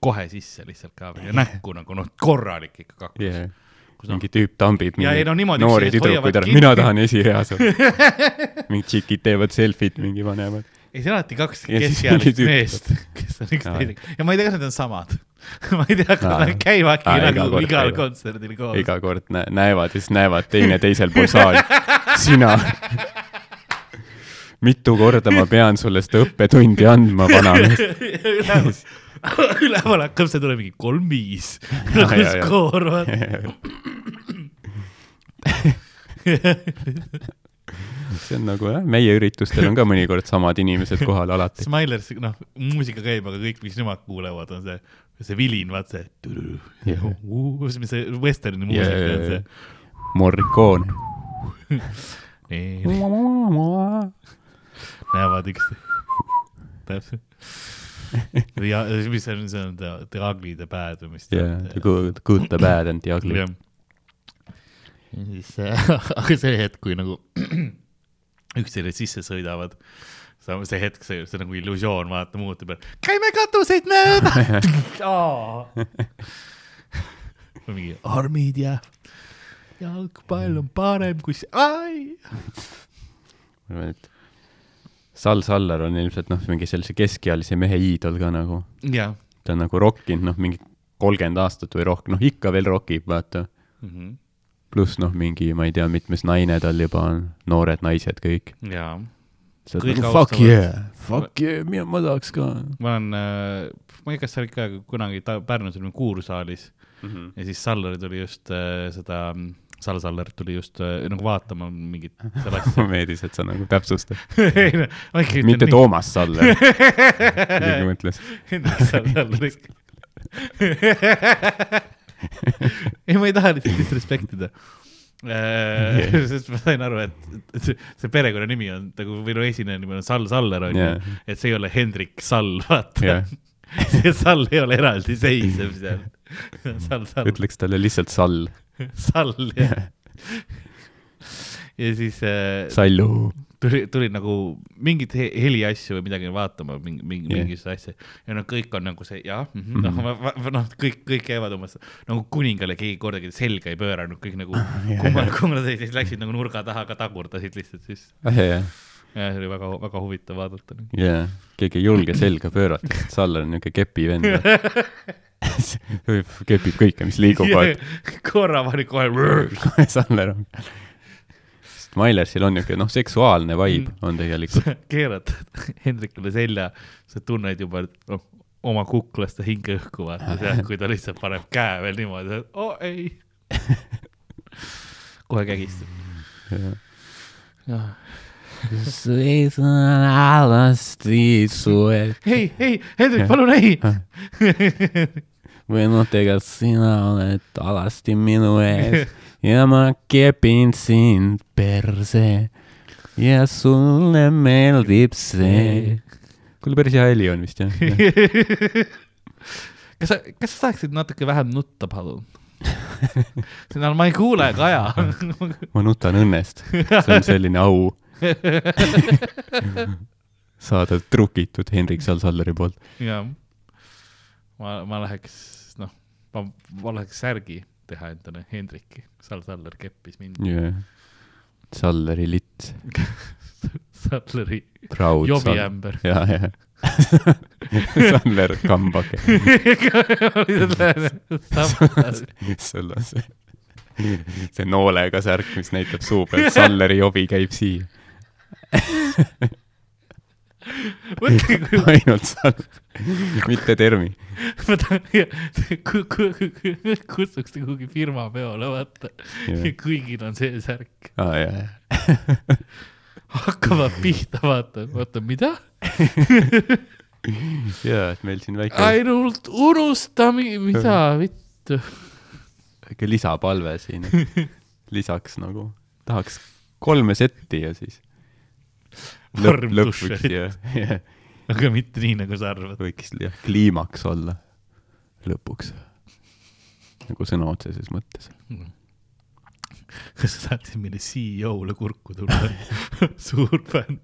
Kohe sisse lihtsalt ka ja näkku nagu noh, korralik ikka kaklus yeah mingi tüüp tambib mingi no, niimoodi, noori tüdrukuid ära, mina tahan esireas olla. [laughs] Mingid tšikid teevad selfit mingi vanemad. Ei, on alati kaks keskealist meest, kes on üksteisega ja ma ei tea, kas need on samad. [laughs] Ma ei tea, kas nad käivadki nagu igal kontserdil koos. iga kord nä näevad ja siis näevad teine teisel pool saali. [laughs] sina. Mitu korda ma pean sulle seda õppetundi andma, vanamees [laughs] üleval hakkab, see tuleb mingi kolm-viis. nagu skoor, vaata [laughs] see on nagu jah, meie üritustel on ka mõnikord samad inimesed kohal alati. Smilers, noh, muusika käib, aga kõik, mis nemad kuulevad, on see, see vilin, vaat see yeah., mis see vesterni muusika yeah, on see. Morricone [laughs] näevad üks, täpselt. Ja mis see on, see on the, the ugly, the bad või mis ta yeah, on? The good, good, the bad and the [laughs] ugly. ja siis, [laughs] aga see hetk, kui nagu [clears throat] üksteisele sisse sõidavad. see hetk, see, see nagu illusioon, vaata, muutub, et käime katuseid mööda [laughs] või mingi armid ja jalgpall on parem kui see, ai. et Sal Saller on ilmselt noh, mingi sellise keskealise mehe iidol ka nagu. ta on nagu rokkinud noh, mingi kolmkümmend aastat või rohkem, noh ikka veel rokib, vaata mm. -hmm pluss noh, mingi, ma ei tea, mitmes naine tal juba on, noored naised kõik. jaa. Nagu, fuck yeah, fuck yeah, mina, ma tahaks ka. ma olen äh,, ma ei tea, kas sa olid ka kunagi ta, Pärnus olime Kuursaalis mm -hmm. ja siis Saller tuli just äh, seda Sal Saller tuli just äh, nagu vaatama mingit [laughs] selle asja meeldis, et sa nagu täpsustad [laughs] mitte. Toomas Saller [laughs] keegi mõtles. Hendrik Saller ei, ma ei taha lihtsalt disrespektida äh, sest ma sain aru, et see perekonnanimi on nagu no esineja nimi on Sall Saller onju yeah., et see ei ole Hendrik Sall, vaata yeah. see Sall ei ole eraldiseisev seal. Ütleks talle lihtsalt Sall. [laughs] Sall jah ja siis äh,. Sallu tuli, tuli nagu mingit he heliasju või midagi vaatama, mingi, mingi yeah., mingisugust asja. ja noh, kõik on nagu see, jah mm -hmm., noh, noh, kõik, kõik käivad umbes nagu kuningale keegi kordagi selga ei pööranud, kõik nagu yeah. kummal, kummal siis läksid nagu nurga taha, ka tagurdasid lihtsalt siis ah,. Yeah. ja see oli väga, väga huvitav vaadata. jaa, keegi ei julge selga pöörata, Saller on niuke kepivend [laughs] [laughs] kepib kõike, mis liigub korra pani kohe. [laughs] Saller on Smilersil on niisugune noh, seksuaalne vibe mm. on tegelikult. [laughs] keerad Hendrikule selja, sa tunned juba noh, oma kuklast ja hinge õhku vaata seal, kui ta lihtsalt paneb käe veel niimoodi, et oo oh, ei kohe kägistab. ei, ei, Hendrik, palun ei või noh, tegelikult sina oled alasti minu ees [laughs] ja ma kepin sind perse. ja sulle meeldib see. kuule, päris hea heli on vist jah [laughs] kas sa, kas sa saaksid natuke vähem nutta, palun? [laughs] seda ma ei kuule, Kaja ma nutan õnnest, see on selline au saada trukitud Hendrik Sal-Salleri poolt. jah, ma, ma läheks, noh, ma, ma läheks särgi teha endale Hendriki, Sal-Saller keppis mind. Yeah.. Salleri lits [laughs] Salleri jobiämber. ja, ja [laughs] Saller kambake [laughs] sul on see, see noolega särk, mis näitab suu peal, Salleri jobi käib siia ainult Saller, mitte Termi. ma tahan, kutsuks ta kuhugi firma peole, vaata yeah.. kõigil on see särk ah,. Yeah. hakkavad pihta, vaata, oota, mida jaa, et meil siin väike. ainult unusta, mida vittu. väike lisapalve siin, lisaks nagu tahaks kolme setti ja siis lõpp, lõpp võiks ja, ja. aga mitte nii, nagu sa arvad. võiks jah, kliimaks olla lõpuks. nagu sõna otseses mõttes mm kas sa saaksid meile CEO-le kurku tulla [laughs] suur fänn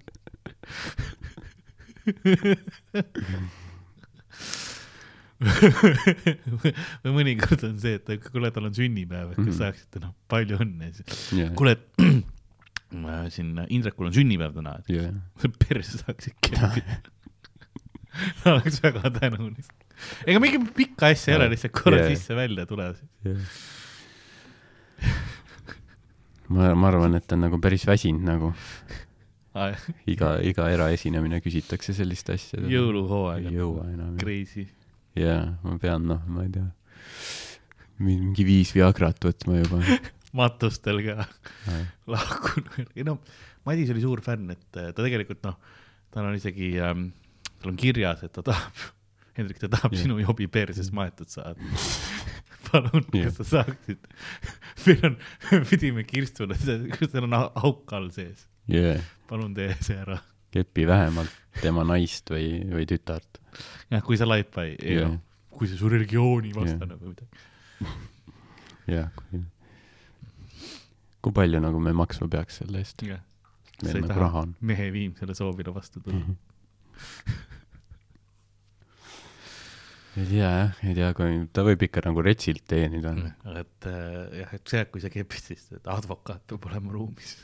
[laughs] või mõnikord on see, et kuule, tal on sünnipäev, et kas mm -hmm. saaksite, noh, palju õnne siis yeah.. kuule, et siin Indrekul on sünnipäev täna, et yeah. [laughs] perse saaksid kempida ta [laughs] oleks väga tänulik. ega mingi pikka asja ei ole, lihtsalt korra yeah. sisse-välja tule yeah. ma, ma arvan, et ta on nagu päris väsinud nagu iga, iga eraesinemine küsitakse sellist asja. jõuluhooaeg. ei jõua enam. Crazy. jaa, ma pean, noh, ma ei tea, mingi viis Viagrat võtma juba [laughs] matustel ka [laughs] lahkunud. ei no, Madis oli suur fänn, et äh, ta tegelikult noh, tal on isegi ähm,, tal on kirjas, et ta tahab, [laughs] Hendrik, ta tahab yeah. sinu jobi perses maetud saada [laughs] palun yeah., kas sa saaksid meil on, pidime kirstule, seal on auk all sees yeah.. palun tee see ära. kepi vähemalt tema naist või, või tütart. jah, kui sa laipa ei, yeah. kui see su religiooni vastane yeah. või midagi. jah, kui, kui palju nagu me maksma peaks selle eest yeah.? meil nagu raha on. mehe viimsele soovile vastu tulla. -hmm ei tea jah, ei tea, kui ta võib ikka nagu retsilt teenida. et äh, jah, et see, kui sa kepid, siis advokaat peab olema ruumis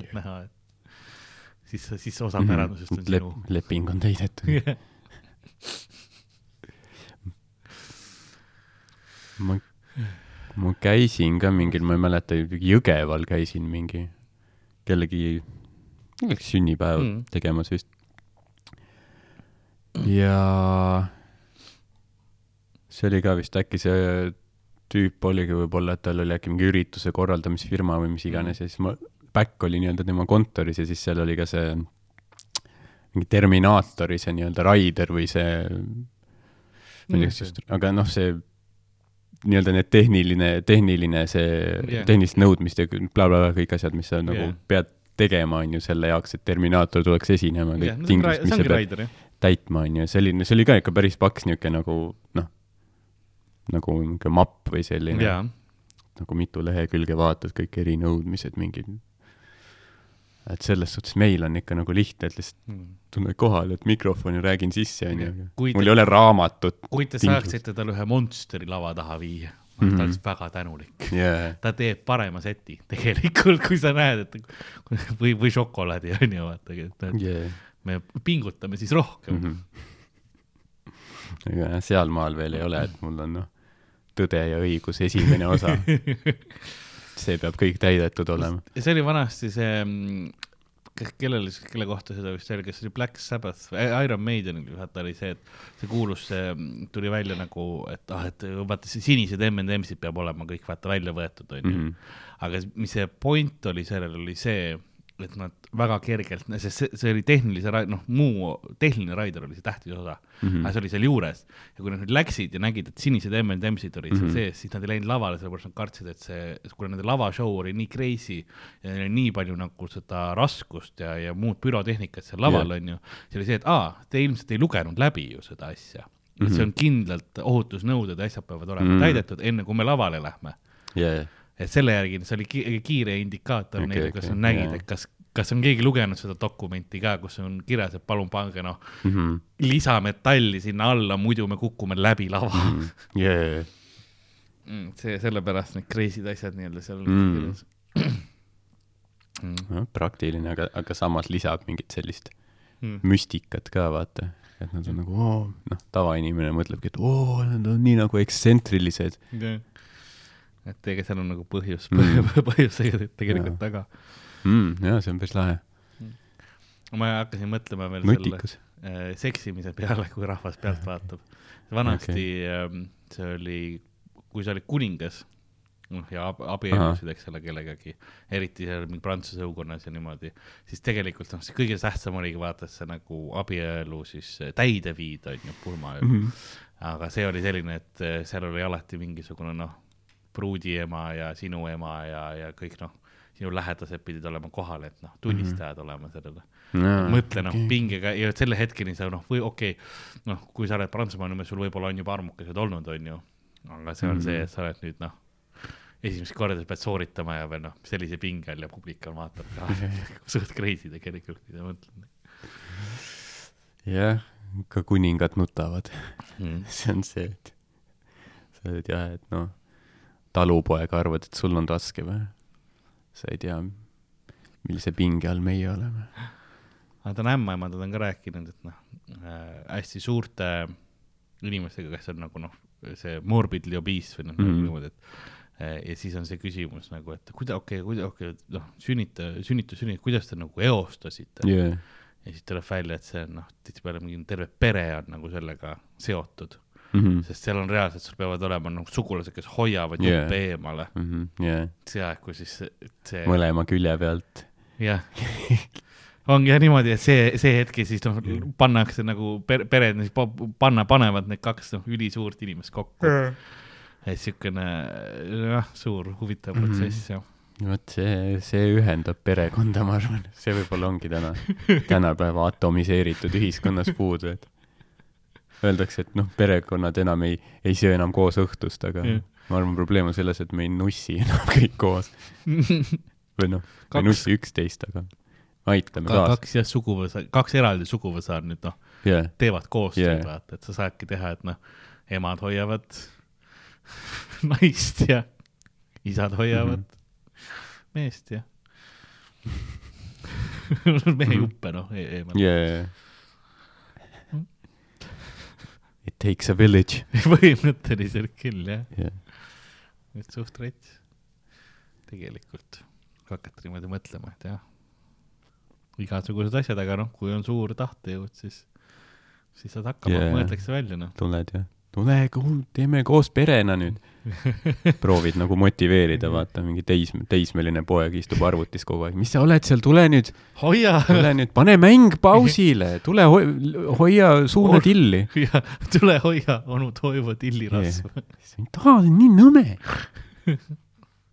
et näha, et siis, siis osa pärandusest on Lep, sinu. leping on täidetud [laughs] yeah. ma, ma käisin ka mingil, ma ei mäleta, Jõgeval käisin mingi kellegi, kellegi sünnipäev mm. tegemas vist. ja see oli ka vist äkki see tüüp oligi võib-olla, et tal oli äkki mingi ürituse korraldamisfirma või mis iganes ja siis ma back oli nii-öelda tema kontoris ja siis seal oli ka see mingi Terminaatori see nii-öelda Raider või see, ma ei tea, kas just, aga noh, see nii-öelda need tehniline, tehniline see yeah., tehnilist nõudmist ja blablabla bla, kõik asjad, mis sa nagu yeah. pead tegema, on ju, selle jaoks, et Terminaator tuleks esinema, kõik yeah, tingimused, mis sa pead Raider, täitma, on ju, selline, see oli ka ikka päris paks niisugune nagu noh, nagu niisugune mapp või selline yeah., nagu mitu lehekülge vaatad, kõik erinõudmised, mingid et selles suhtes meil on ikka nagu lihtne, et lihtsalt hmm. tunned kohale, et mikrofoni räägin sisse, onju. mul ei ole raamatut. kui te saaksite talle ühe Monsteri lava taha viia, ma mm -hmm. oleks väga tänulik yeah.. ta teeb parema seti [laughs] tegelikult, kui sa näed, et või, või šokolaadi onju, vaata, et yeah. me pingutame siis rohkem mm. -hmm. ega jah, sealmaal veel ei ole, et mul on noh, Tõde ja õigus esimene osa [laughs] see peab kõik täidetud olema. see oli vanasti see, mm, kellel, kelle kohta seda vist oli, kes oli Black Sabbath, Iron Maidenil vaata oli see, et see kuulus, see mm, tuli välja nagu, et ah, et vaata see sinised M&M-sid peab olema kõik vaata välja võetud, onju. Mhm. aga mis see point oli sellel, oli see, et nad väga kergelt, sest see, see oli tehnilise, noh, muu tehniline Raider oli see tähtis osa mm, -hmm. aga see oli seal juures. ja kui nad nüüd läksid ja nägid, et sinised M&M-sid olid mm -hmm. seal mhm. sees, siis nad ei läinud lavale, sellepärast nad kartsid, et see, kuna nende lavashow oli nii crazy ja neil oli nii palju nagu seda raskust ja, ja muud pürotehnikat seal laval yeah. on ju, siis oli see, et aa, te ilmselt ei lugenud läbi ju seda asja. -hmm. see on kindlalt ohutusnõuded ja asjad peavad olema mm -hmm. täidetud, enne kui me lavale lähme yeah et selle järgi see oli ki kiire indikaator okay, neile, kas okay, nad nägid, et kas, kas on keegi lugenud seda dokumenti ka, kus on kirjas, et palun pange noh mm -hmm. lisametalli sinna alla, muidu me kukume läbi lava mm. -hmm. Yeah. Mm, see, sellepärast need crazy'd asjad nii-öelda seal mm. kirjas mm.. no praktiline, aga, aga samas lisab mingit sellist mm. müstikat ka, vaata. et nad on nagu, oo, noh, tavainimene mõtlebki, et oo, nad on nii nagu ekstsentrilised yeah et ega seal on nagu põhjus mm., [laughs] põhjus tegelikult taga mm,. jaa, see on päris lahe mm.. ma hakkasin mõtlema veel Nutikas. selle äh, seksimise peale, kui rahvas pealt vaatab. vanasti okay. äh, see oli, kui sa olid kuningas, noh, ja ab abiellusid, eks ole, kellegagi, eriti seal mingi prantsuse õukonnas ja niimoodi, siis tegelikult noh, see kõige tähtsam oligi vaata, et sa nagu abielu siis täide viid, on ju, pulmaööl mm. -hmm. aga see oli selline, et äh, seal oli alati mingisugune noh, pruudiema ja sinu ema ja, ja kõik noh, sinu lähedased pidid olema kohal, et noh, tunnistajad mm -hmm. olema sellele no,. mõtle noh okay., pingega ja selle hetkeni sa noh, või okei okay,, noh, kui sa oled Prantsusmaal, sul võib-olla on juba armukesed olnud, on ju, aga see on mm -hmm. see, et sa oled nüüd noh, esimest korda sa pead sooritama ja veel noh, sellise pinge all ja publik [laughs] [laughs] on vaatab ka suht crazy tegelikult, kui ma mõtlen. jah, ka kuningad nutavad mm.. [laughs] see on see, et sa oled jah, et noh talupoeg arvad, et sul on raske või? sa ei tea, millise pinge all meie oleme. aga ta on ämmaemandad on ka rääkinud, et noh äh,, hästi suurte inimestega, kes on nagu noh, see morbidly obese või noh mm -hmm., niimoodi, et äh, ja siis on see küsimus nagu, et kuida-, okei okay,, kuida-, okei okay,, noh, sünnita, sünnitus, sünnitus, kuidas te nagu eostasite yeah.? ja siis tuleb välja, et see on noh, tihtipeale mingi terve pere on nagu sellega seotud mm, -hmm. sest seal on reaalselt, sul peavad olema nagu sugulased, kes hoiavad yeah. juppe eemale mm. -hmm. Yeah. see aeg, kui siis see. mõlema külje pealt. jah ongi jah niimoodi, et see, see hetk ja siis noh, pannakse nagu per, pered siis panna, panevad need kaks noh, ülisuurt inimest kokku mm.. et siukene jah, suur huvitav mhm. protsess mm -hmm. jah vot see, see ühendab perekonda, ma arvan, see võib-olla ongi täna, tänapäeva atomiseeritud ühiskonnas puudu, et öeldakse, et noh, perekonnad enam ei, ei söö enam koos õhtust, aga yeah. ma arvan, probleem on selles, et me ei nussi enam [laughs] kõik koos või noh, me ei nussi üksteist, aga aitame Ka, kaasa. kaks jah, suguvõsa, kaks eraldi suguvõsa on nüüd noh yeah., teevad koostööd yeah., vaata, et sa saadki teha, et noh, emad hoiavad [laughs] naist ja isad hoiavad mm -hmm. meest ja [laughs] mehe juppe noh e, eemal yeah It takes a village [laughs] põhimõtteliselt küll, jah yeah.. et suht rets. tegelikult, kui hakata niimoodi mõtlema, et jah, igasugused asjad, aga noh, kui on suur tahtejõud, siis, siis saad hakkama yeah., mõeldakse välja, noh. tuled jah tule, teeme koos perena nüüd. proovid nagu motiveerida, vaata, mingi teis-, teismeline poeg istub arvutis kogu aeg, mis sa oled seal, tule nüüd. hoia. tule nüüd, pane mäng pausile, tule ho hoia suuna Or tilli. tule hoia onu Toivo tilli rasva. ei taha, see on nii nõme.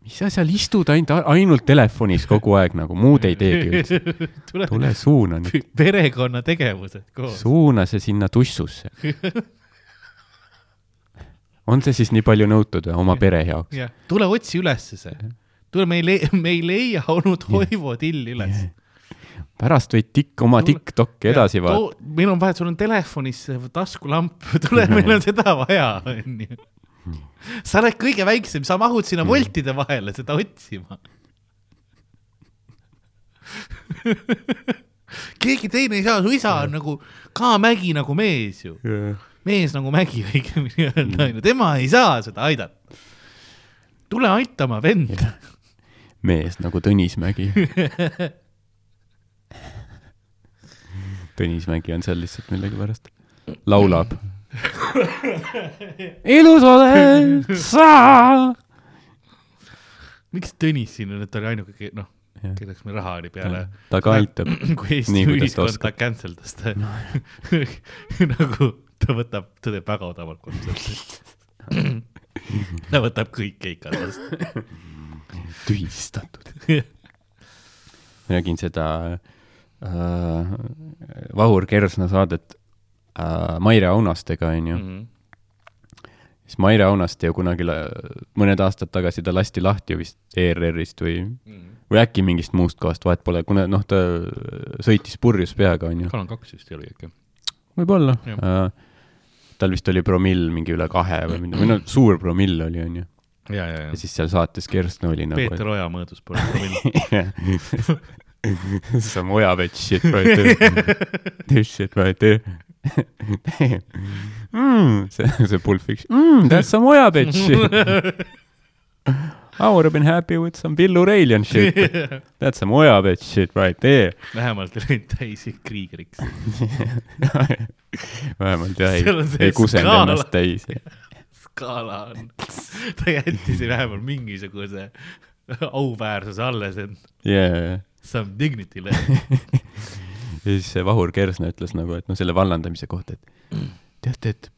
mis sa seal istud ainult, ainult telefonis kogu aeg nagu, muud ei teegi üldse. tule, tule suuna nüüd. perekonnategevused koos. suuna see sinna tussusse [laughs] on see siis nii palju nõutud oma pere jaoks? tule otsi ülesse see. tule, me ei leia, me ei leia onu Toivo tilli üles. pärast võid tikk, oma TikTok'i edasi vaadata. meil on vaja, sul on telefonis taskulamp, [laughs] tule, meil on seda vaja, onju. sa oled kõige väiksem, sa mahud sinna voltide vahele seda otsima. [laughs] Keegi teine ei saa, su isa on nagu ka mägi nagu mees ju. Yeah mees nagu Mägi õigemini öelda, onju, tema ei saa seda aidata. tule aitama, vend. mees nagu Tõnis Mägi [laughs] Tõnis Mägi on seal lihtsalt millegipärast, laulab [laughs] ilus oled sa. miks Tõnis siin on, et ta oli ainuke, noh, kelleks meil raha oli peale. ta ka aitab. [laughs] kui Eesti ühiskond ta cancel das ta nagu [laughs] ta võtab, ta teeb väga odavalt kontserti ta võtab kõik keikad vastu tühistatud [laughs] ma nägin seda äh, Vahur Kersna saadet äh, Maire Aunastega, onju mm. -hmm siis Maire Aunaste ju kunagi, mõned aastad tagasi ta lasti lahti vist ERR-ist või mm., või äkki mingist muust kohast, vahet pole, kuna noh, ta sõitis purjus peaga, onju. kanal kaks vist oli äkki. võib-olla äh,. Tal vist oli promill mingi üle kahe või midagi, või noh, suur promill oli, onju. ja, ja, ja. ja siis seal saates Kersna oli nagu. Peeter Oja mõõdus promill [laughs] [laughs] Some oja bitch shit right there. [laughs] This shit right there mm, see, see Pulp Fiction mm,. That's some oja bitch I would have been happy with some Bill O'Reilly shit. [laughs] That's some oja bitch shit right there. vähemalt ei läinud täis kriigeriks [laughs] vähemalt jah, ei, ei kusenud ennast täis. [laughs] skaala on, ta jättis vähemalt mingisuguse auväärsuse alles, et yeah. some dignity left ja siis see Vahur Kersna ütles nagu, et noh, selle vallandamise kohta, et teate, et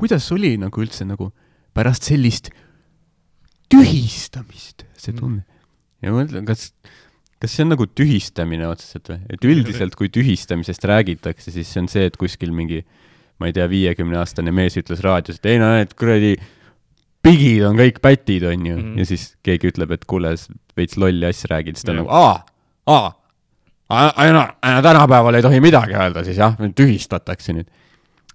kuidas oli nagu üldse nagu pärast sellist tühistamist, see tunne. ja ma mõtlen, kas, kas see on nagu tühistamine otseselt või? et üldiselt, kui tühistamisest räägitakse, siis see on see, et kuskil mingi, ma ei tea, viiekümneaastane mees ütles raadios, et ei no, et kuradi pigid on kõik pätid, onju mm. -hmm. ja siis keegi ütleb, et kuule, veits lolli asja räägid, siis ta on nagu aa, aa no tänapäeval ei tohi midagi öelda siis jah, tühistatakse nüüd.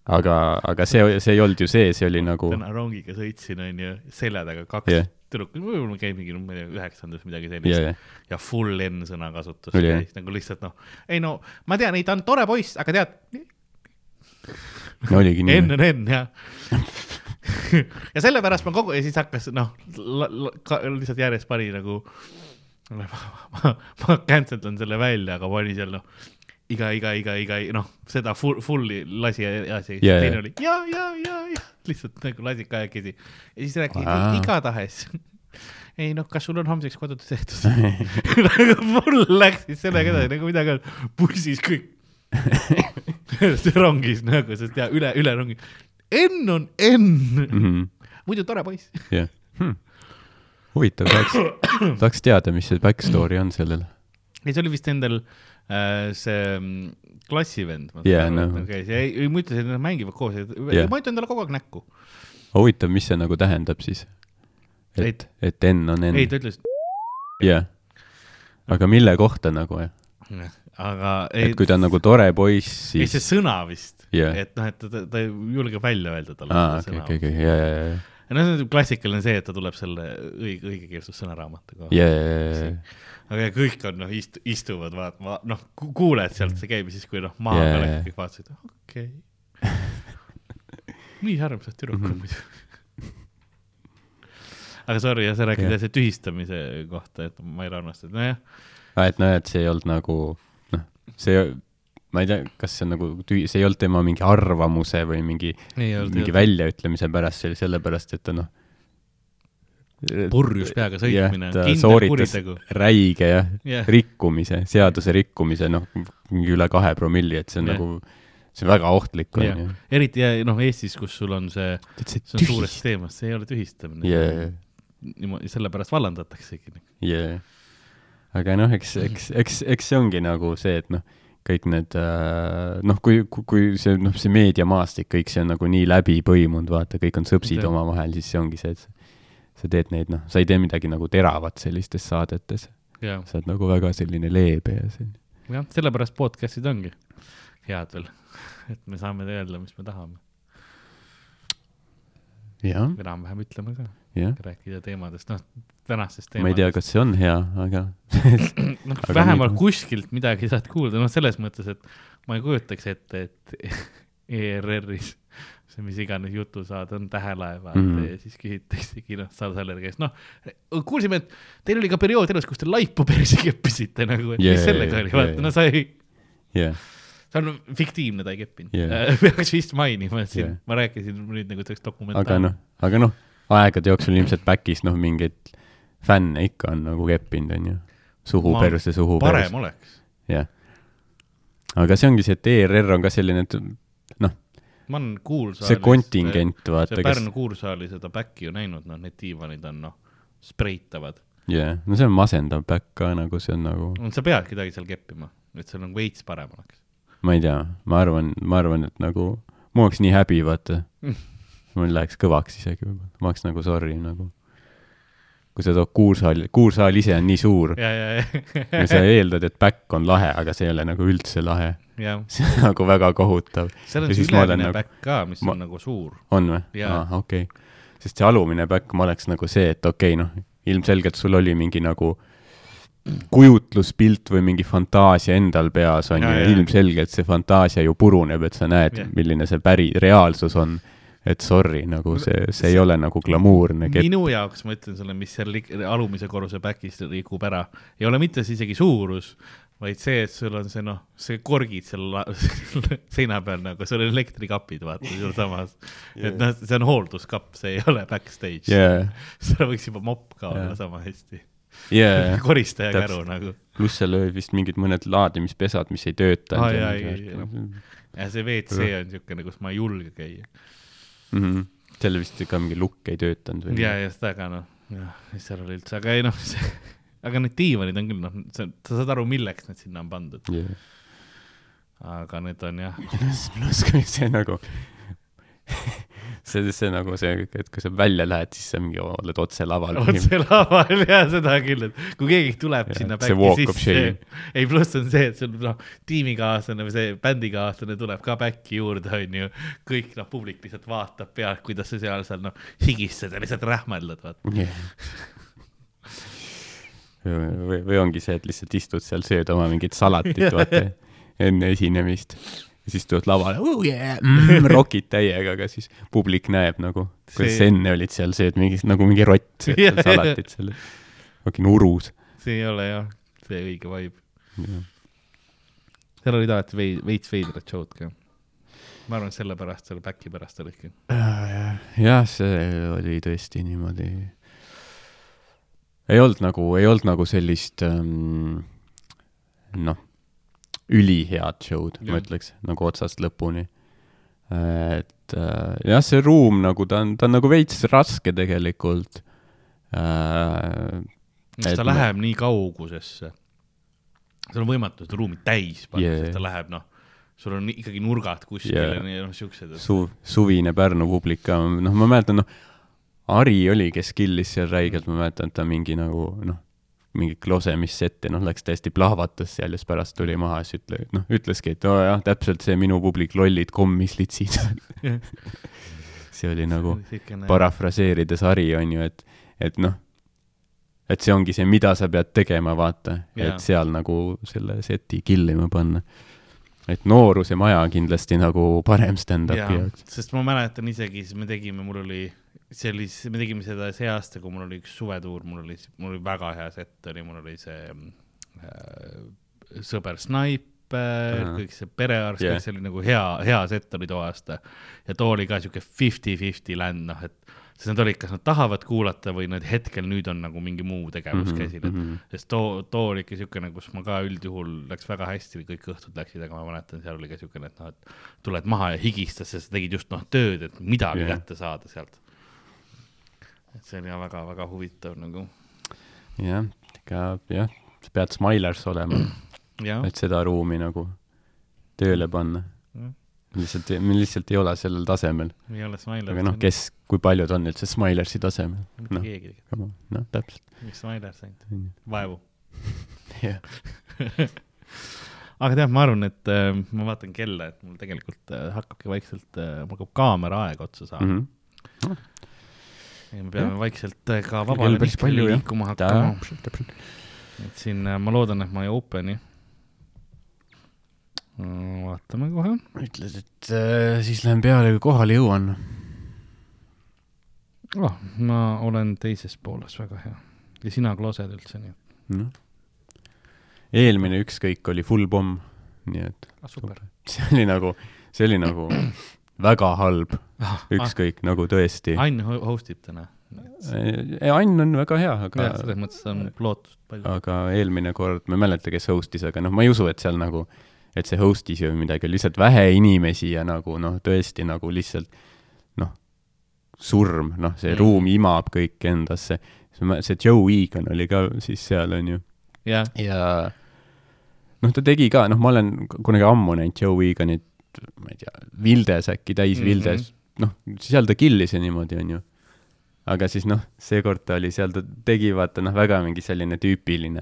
aga, aga see, see ei olnud ju see, see oli nagu. täna rongiga sõitsin, onju, selja taga kaks yeah. Tüdrukut, võib-olla käib mingi, ma ei tea, üheksandas midagi sellist yeah, yeah. ja full N-sõna kasutus oli, käis nagu lihtsalt noh, ei no ma tean, ei ta on tore poiss, aga tead. no oligi nii. N on N jah [laughs] ja sellepärast ma kogu ja siis hakkas noh, lihtsalt järjest pani nagu [laughs] ma, ma, ma cancel dan selle välja, aga panin seal noh, iga, iga, iga, iga noh, seda full, fully lasi edasi yeah,. teine yeah. oli ja, ja, ja, ja lihtsalt nagu lasi kahekesi ja siis rääkis wow. igatahes [laughs] ei noh, kas sul on homseks kodutöö tehtud [laughs] [laughs] nagu full läks siis sellega edasi nagu midagi bussis kõik rongis nagu, sest ja üle, üle rongi. N on N mm. -hmm. muidu tore poiss. jah hmm huvitav, tahaks, [coughs] tahaks teada, mis see back story on sellel. ei, see oli vist endal äh, see mm, klassivend. jaa, noh. käis ja ei, ma ütlesin, et nad mängivad koos yeah. ma ütlen talle kogu aeg näkku. huvitav, mis see nagu tähendab siis? et, et N on N? ei, ta ütles. jah. aga mille kohta nagu, jah? aga ei, et kui ta on nagu tore poiss, siis. ei, see sõna vist yeah., et noh, et ta, ta, ta julgeb välja öelda talle. aa, okei, okei, okei, ja, ja, ja ja noh, klassikaline see, et ta tuleb selle õige, õigekeelsussõnaraamatuga yeah,. Yeah, yeah. aga kõik on noh, istu-, istuvad, vaatama, noh, kuuled sealt see käib ja siis, kui noh, maha yeah, peal kõik vaatasid, okei okay. [laughs] nii armsad tüdrukud mm -hmm. muidu aga sorry, jah, sa räägid yeah. see tühistamise kohta, et ma ei armasta, et nojah. et noh, et see ei olnud nagu, noh, see ma ei tea, kas see on nagu tühi, see ei olnud tema mingi arvamuse või mingi, mingi väljaütlemise pärast, see oli sellepärast, et ta noh. purjus peaga sõitmine, kindel kuritegu. räige jah yeah., rikkumise, seaduse rikkumise, noh, mingi üle kahe promilli, et see on yeah. nagu, see on väga ohtlik on ju. eriti noh, Eestis, kus sul on see, see on suurest teemast, see ei ole tühistamine yeah.. niimoodi, sellepärast vallandataksegi. jaa. aga noh, eks, eks, eks, eks see ongi nagu see, et noh kõik need äh, noh, kui, kui see, noh, see meediamaastik, kõik see on nagu nii läbi põimunud, vaata, kõik on sõpsid omavahel, siis see ongi see, et sa teed neid, noh, sa ei tee midagi nagu teravat sellistes saadetes. sa oled nagu väga selline leebe ja selline. jah, sellepärast podcast'id ongi head veel, [laughs] et me saame öelda, mis me tahame. enam-vähem ütleme ka rääkida teemadest, noh, tänastest teemadest. ma ei tea, kas see on hea, aga [clears throat] noh, vähemalt nii... kuskilt midagi saad kuulda, noh, selles mõttes, et ma ei kujutaks ette, et [laughs] ERR-is see mis iganes jutusaade on Tähelaevad mm -hmm. siis küsitaksegi noh, Saar Salleri käest, noh, kuulsime, et teil oli ka periood elus, kus te laipu [laughs] perse keppisite nagu, et yeah, mis sellega oli, vaata yeah,, no sa ei yeah see on fiktiivne, ta ei keppinud yeah. [laughs] peaks vist mainima, et siin yeah. ma rääkisin nüüd nagu selleks dokumentaal. aga noh, aga noh, aegade jooksul ilmselt back'is noh, mingeid fänne ikka on nagu keppinud, onju. suhu perse, suhu parem perse, oleks. jah. aga see ongi see, et ERR on ka selline, et ma olen kuulsaalis. see kontingent, vaata, see kes Pärnu, kuursaali seda back'i ju näinud, noh, need diivanid on noh, spreitavad. jah, no see on masendav back ka nagu see on nagu, sa peadki midagi seal keppima, et see nagu veits parem oleks. ma ei tea, ma arvan, ma arvan, et nagu mul oleks nii häbi, vaata. [laughs] mul läheks kõvaks isegi võib-olla, ma oleks nagu sorry nagu. kui sa tood kuursaali, kuursaal ise on nii suur ja, ja, ja sa eeldad, et back on lahe, aga see ei ole nagu üldse lahe. ja, see on nagu väga kohutav. seal Ja on siis see ülemine nagu- back ka, mis ma- on nagu suur. on või? Aa, okei okay.. sest see alumine back, ma oleks nagu see, et okei okay,, noh, ilmselgelt sul oli mingi nagu kujutluspilt või mingi fantaasia endal peas on ju ja jaa. ilmselgelt see fantaasia ju puruneb, et sa näed milline see päri, reaalsus on. Et sorry, nagu see, see ei ole nagu glamuurne kepp. minu jaoks, ma ütlen sulle, mis seal alumise korruse back'is rikub ära, ei ole mitte see isegi suurus, vaid see, et sul on see noh, see korgid seal [laughs] seina peal nagu, sul on elektrikapid, vaata sealsamas. et noh, see on hoolduskapp, see ei ole backstage jaa, [laughs] seal võiks juba mopp ka olla Jaa. sama hästi. jaa, [laughs] koristaja käru nagu. pluss seal olid vist mingid mõned laadimispesad, mis ei töötanud Aa, ja jaa, värk. ja see WC on niisugune, kus ma ei julge käia. Mhm. seal vist ka mingi lukk ei töötanud või? ja, ja seda ka noh, jah, mis seal oli üldse, aga ei noh, aga need diivanid on küll noh, sa saad aru, milleks need sinna on pandud, yeah.. aga need on jah, pluss kui see nagu [laughs] see, see nagu see, et kui sa välja lähed, siis sa mingi oled otse laval. otse laval ja seda küll, et kui keegi tuleb Jah, sinna back'i sisse ei pluss on see, et sul noh, tiimikaaslane või see bändikaaslane tuleb ka back'i juurde, onju, kõik noh, publik lihtsalt vaatab pealt, kuidas sa seal seal noh, higistad ja lihtsalt rähmeldad, vaata. või, või ongi see, et lihtsalt istud seal, sööd oma mingit salatit, [laughs] vaata, enne esinemist. Ja siis tuled lavale oh,, yeah, mm, [laughs] rokid täiega, aga siis publik näeb nagu, kuidas See- enne olid seal, sööd mingi nagu mingi rott, [laughs] Jah, seal salatit seal. mingi nurus. see ei ole jah, see õige vibe. seal olid alati vei-, veits veidrad show'd ka. ma arvan, et sellepärast, selle back'i pärast olidki. jah, see oli tõesti niimoodi. ei olnud nagu, ei olnud nagu sellist ähm, noh, ülihead show'd, ma ütleks, nagu otsast lõpuni. et äh, jah, see ruum nagu ta on, ta on nagu veits raske tegelikult äh,. sest Et ta ma- läheb nii kaugusesse. sul on võimatu seda ruumi täis panna Yeah. sest ta läheb noh, sul on ikkagi nurgad kuskil Yeah. ja noh, siuksed. su-, suvine Pärnu publik ka, noh, ma mäletan, noh, Ari oli, kes killis seal räigelt, ma mäletan, et ta mingi nagu noh, mingi klosemisset ja noh, läks täiesti plahvatas seal ja siis pärast tuli maha ja siis ütle, noh, ütleski, et oo jah, täpselt see minu publik, lollid kommislitsid. [laughs] see oli nagu parafraseerides Ari on ju, et, et noh, et see ongi see, mida sa pead tegema, vaata, et seal nagu selle seti killima panna. et Nooruse maja kindlasti nagu parem stand-up'i jaoks., sest ma mäletan isegi, siis me tegime, mul oli, see oli, me tegime seda see aasta, kui mul oli üks suvetuur, mul oli, mul oli väga hea set oli, mul oli see äh, sõber Sniper, Ahah. kõik see perearst yeah., see oli nagu hea, hea set oli too aasta. ja too oli ka siuke fifty-fifty land, noh, et sest nad olid, kas nad tahavad kuulata või nad hetkel nüüd on nagu mingi muu tegevus Mhm, käsil, et mhm. sest too, too oli ikka siukene, kus ma ka üldjuhul läks väga hästi, kõik õhtud läksid, aga ma mäletan, seal oli ka siukene, et noh, et tuled maha ja higistad, sest sa tegid just noh tööd, et midagi yeah. kätte saada sealt. Et see oli väga-väga huvitav nagu, jah, ega jah, sa pead Smilers olema, [clears throat] et seda ruumi nagu tööle panna. lihtsalt, me lihtsalt ei ole sellel tasemel. ei ole Smiler. aga noh, kes, kui paljud on üldse Smilersi tasemel? mitte noh. keegi, noh, täpselt. miks Smiler saanud, vaevu. [laughs] jah, [laughs] aga tead, ma arvan, et äh, ma vaatan kella, et mul tegelikult äh, hakkabki vaikselt äh,, mul hakkab kaamera aeg otsa saama mm. Mhm. ja me peame vaikselt äh, ka vabale jah. liikuma hakkama. et siin äh, ma loodan, et ma ei open'i. vaatame kohe. ütled, et äh, siis lähen peale, kui kohale jõuan. oh,. ma olen teises pooles, väga hea. ja sina klosed üldse nii noh, eelmine ükskõik oli full pomm, nii et ah,. super. [laughs] see oli nagu, see oli nagu väga halb ah, ükskõik, nagu tõesti. Ho- host ib täna. Ann on väga hea, aga. selles mõttes on lootust palju. aga eelmine kord, ma ei mäleta, kes host'is, aga noh, ma ei usu, et seal nagu, et see host'is ju midagi, lihtsalt vähe inimesi ja nagu noh, tõesti nagu lihtsalt noh, surm, noh, see mm. ruum imab kõik endasse. see Joe Egan oli ka siis seal, on ju. ja, ja noh, ta tegi ka, noh, ma olen kunagi ammu näinud Joe Eganit, ma ei tea, Vildes äkki, täis mm -hmm. Vildes, noh, seal ta killis ja niimoodi, on ju aga siis noh, seekord ta oli seal, ta tegi vaata noh, väga mingi selline tüüpiline,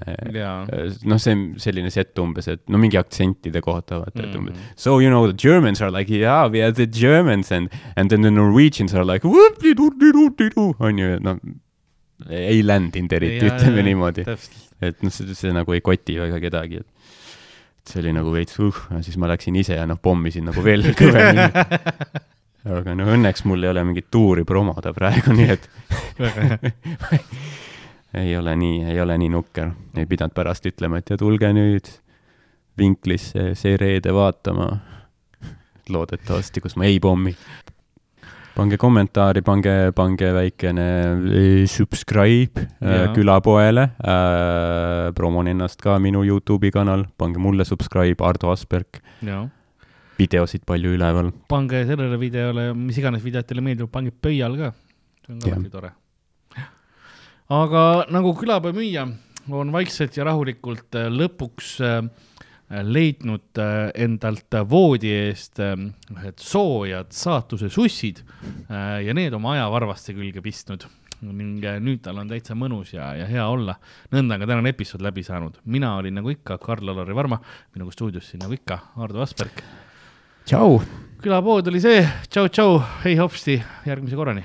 noh, see selline set umbes, et no mingi aktsentide kohta vaata mm, -hmm. et umbes mhm. so you know the Germans are like yeah we are the Germans and and then the Norwegians are like on ju, noh ei landinud eriti, ütleme ja, niimoodi. et noh, see, see nagu ei koti väga kedagi, et see oli nagu veits uh, siis ma läksin ise ja noh, pommisin nagu veel [laughs] kõvemini aga no õnneks mul ei ole mingit tuuri promoda praegu, nii et [laughs] ei ole nii, ei ole nii nukker, ei pidanud pärast ütlema, et ja tulge nüüd vinklisse see reede vaatama. loodetavasti, kus ma ei pommi. Pange kommentaari, pange, pange väikene eh, subscribe äh, külapoele äh,. promon ennast ka minu Youtube'i kanal, pange mulle subscribe, Ardo Asperg videosid palju üleval. pange sellele videole, mis iganes videod teile meeldivad, pange pöial ka, see on ka alati tore. aga nagu külapäeva müüja on vaikselt ja rahulikult lõpuks äh, leidnud äh, endalt voodi eest ühed soojad saatuse sussid ja need oma ajavarvaste külge pistnud ning nüüd tal on täitsa mõnus ja, ja hea olla. nõnda on ka tänane episood läbi saanud. mina olin nagu ikka Karl-Alari Varma, minuga stuudios siin nagu ikka Ardo Asperg tšau. külapood oli see, tšau, tšau, hei hopsti, järgmise korrani.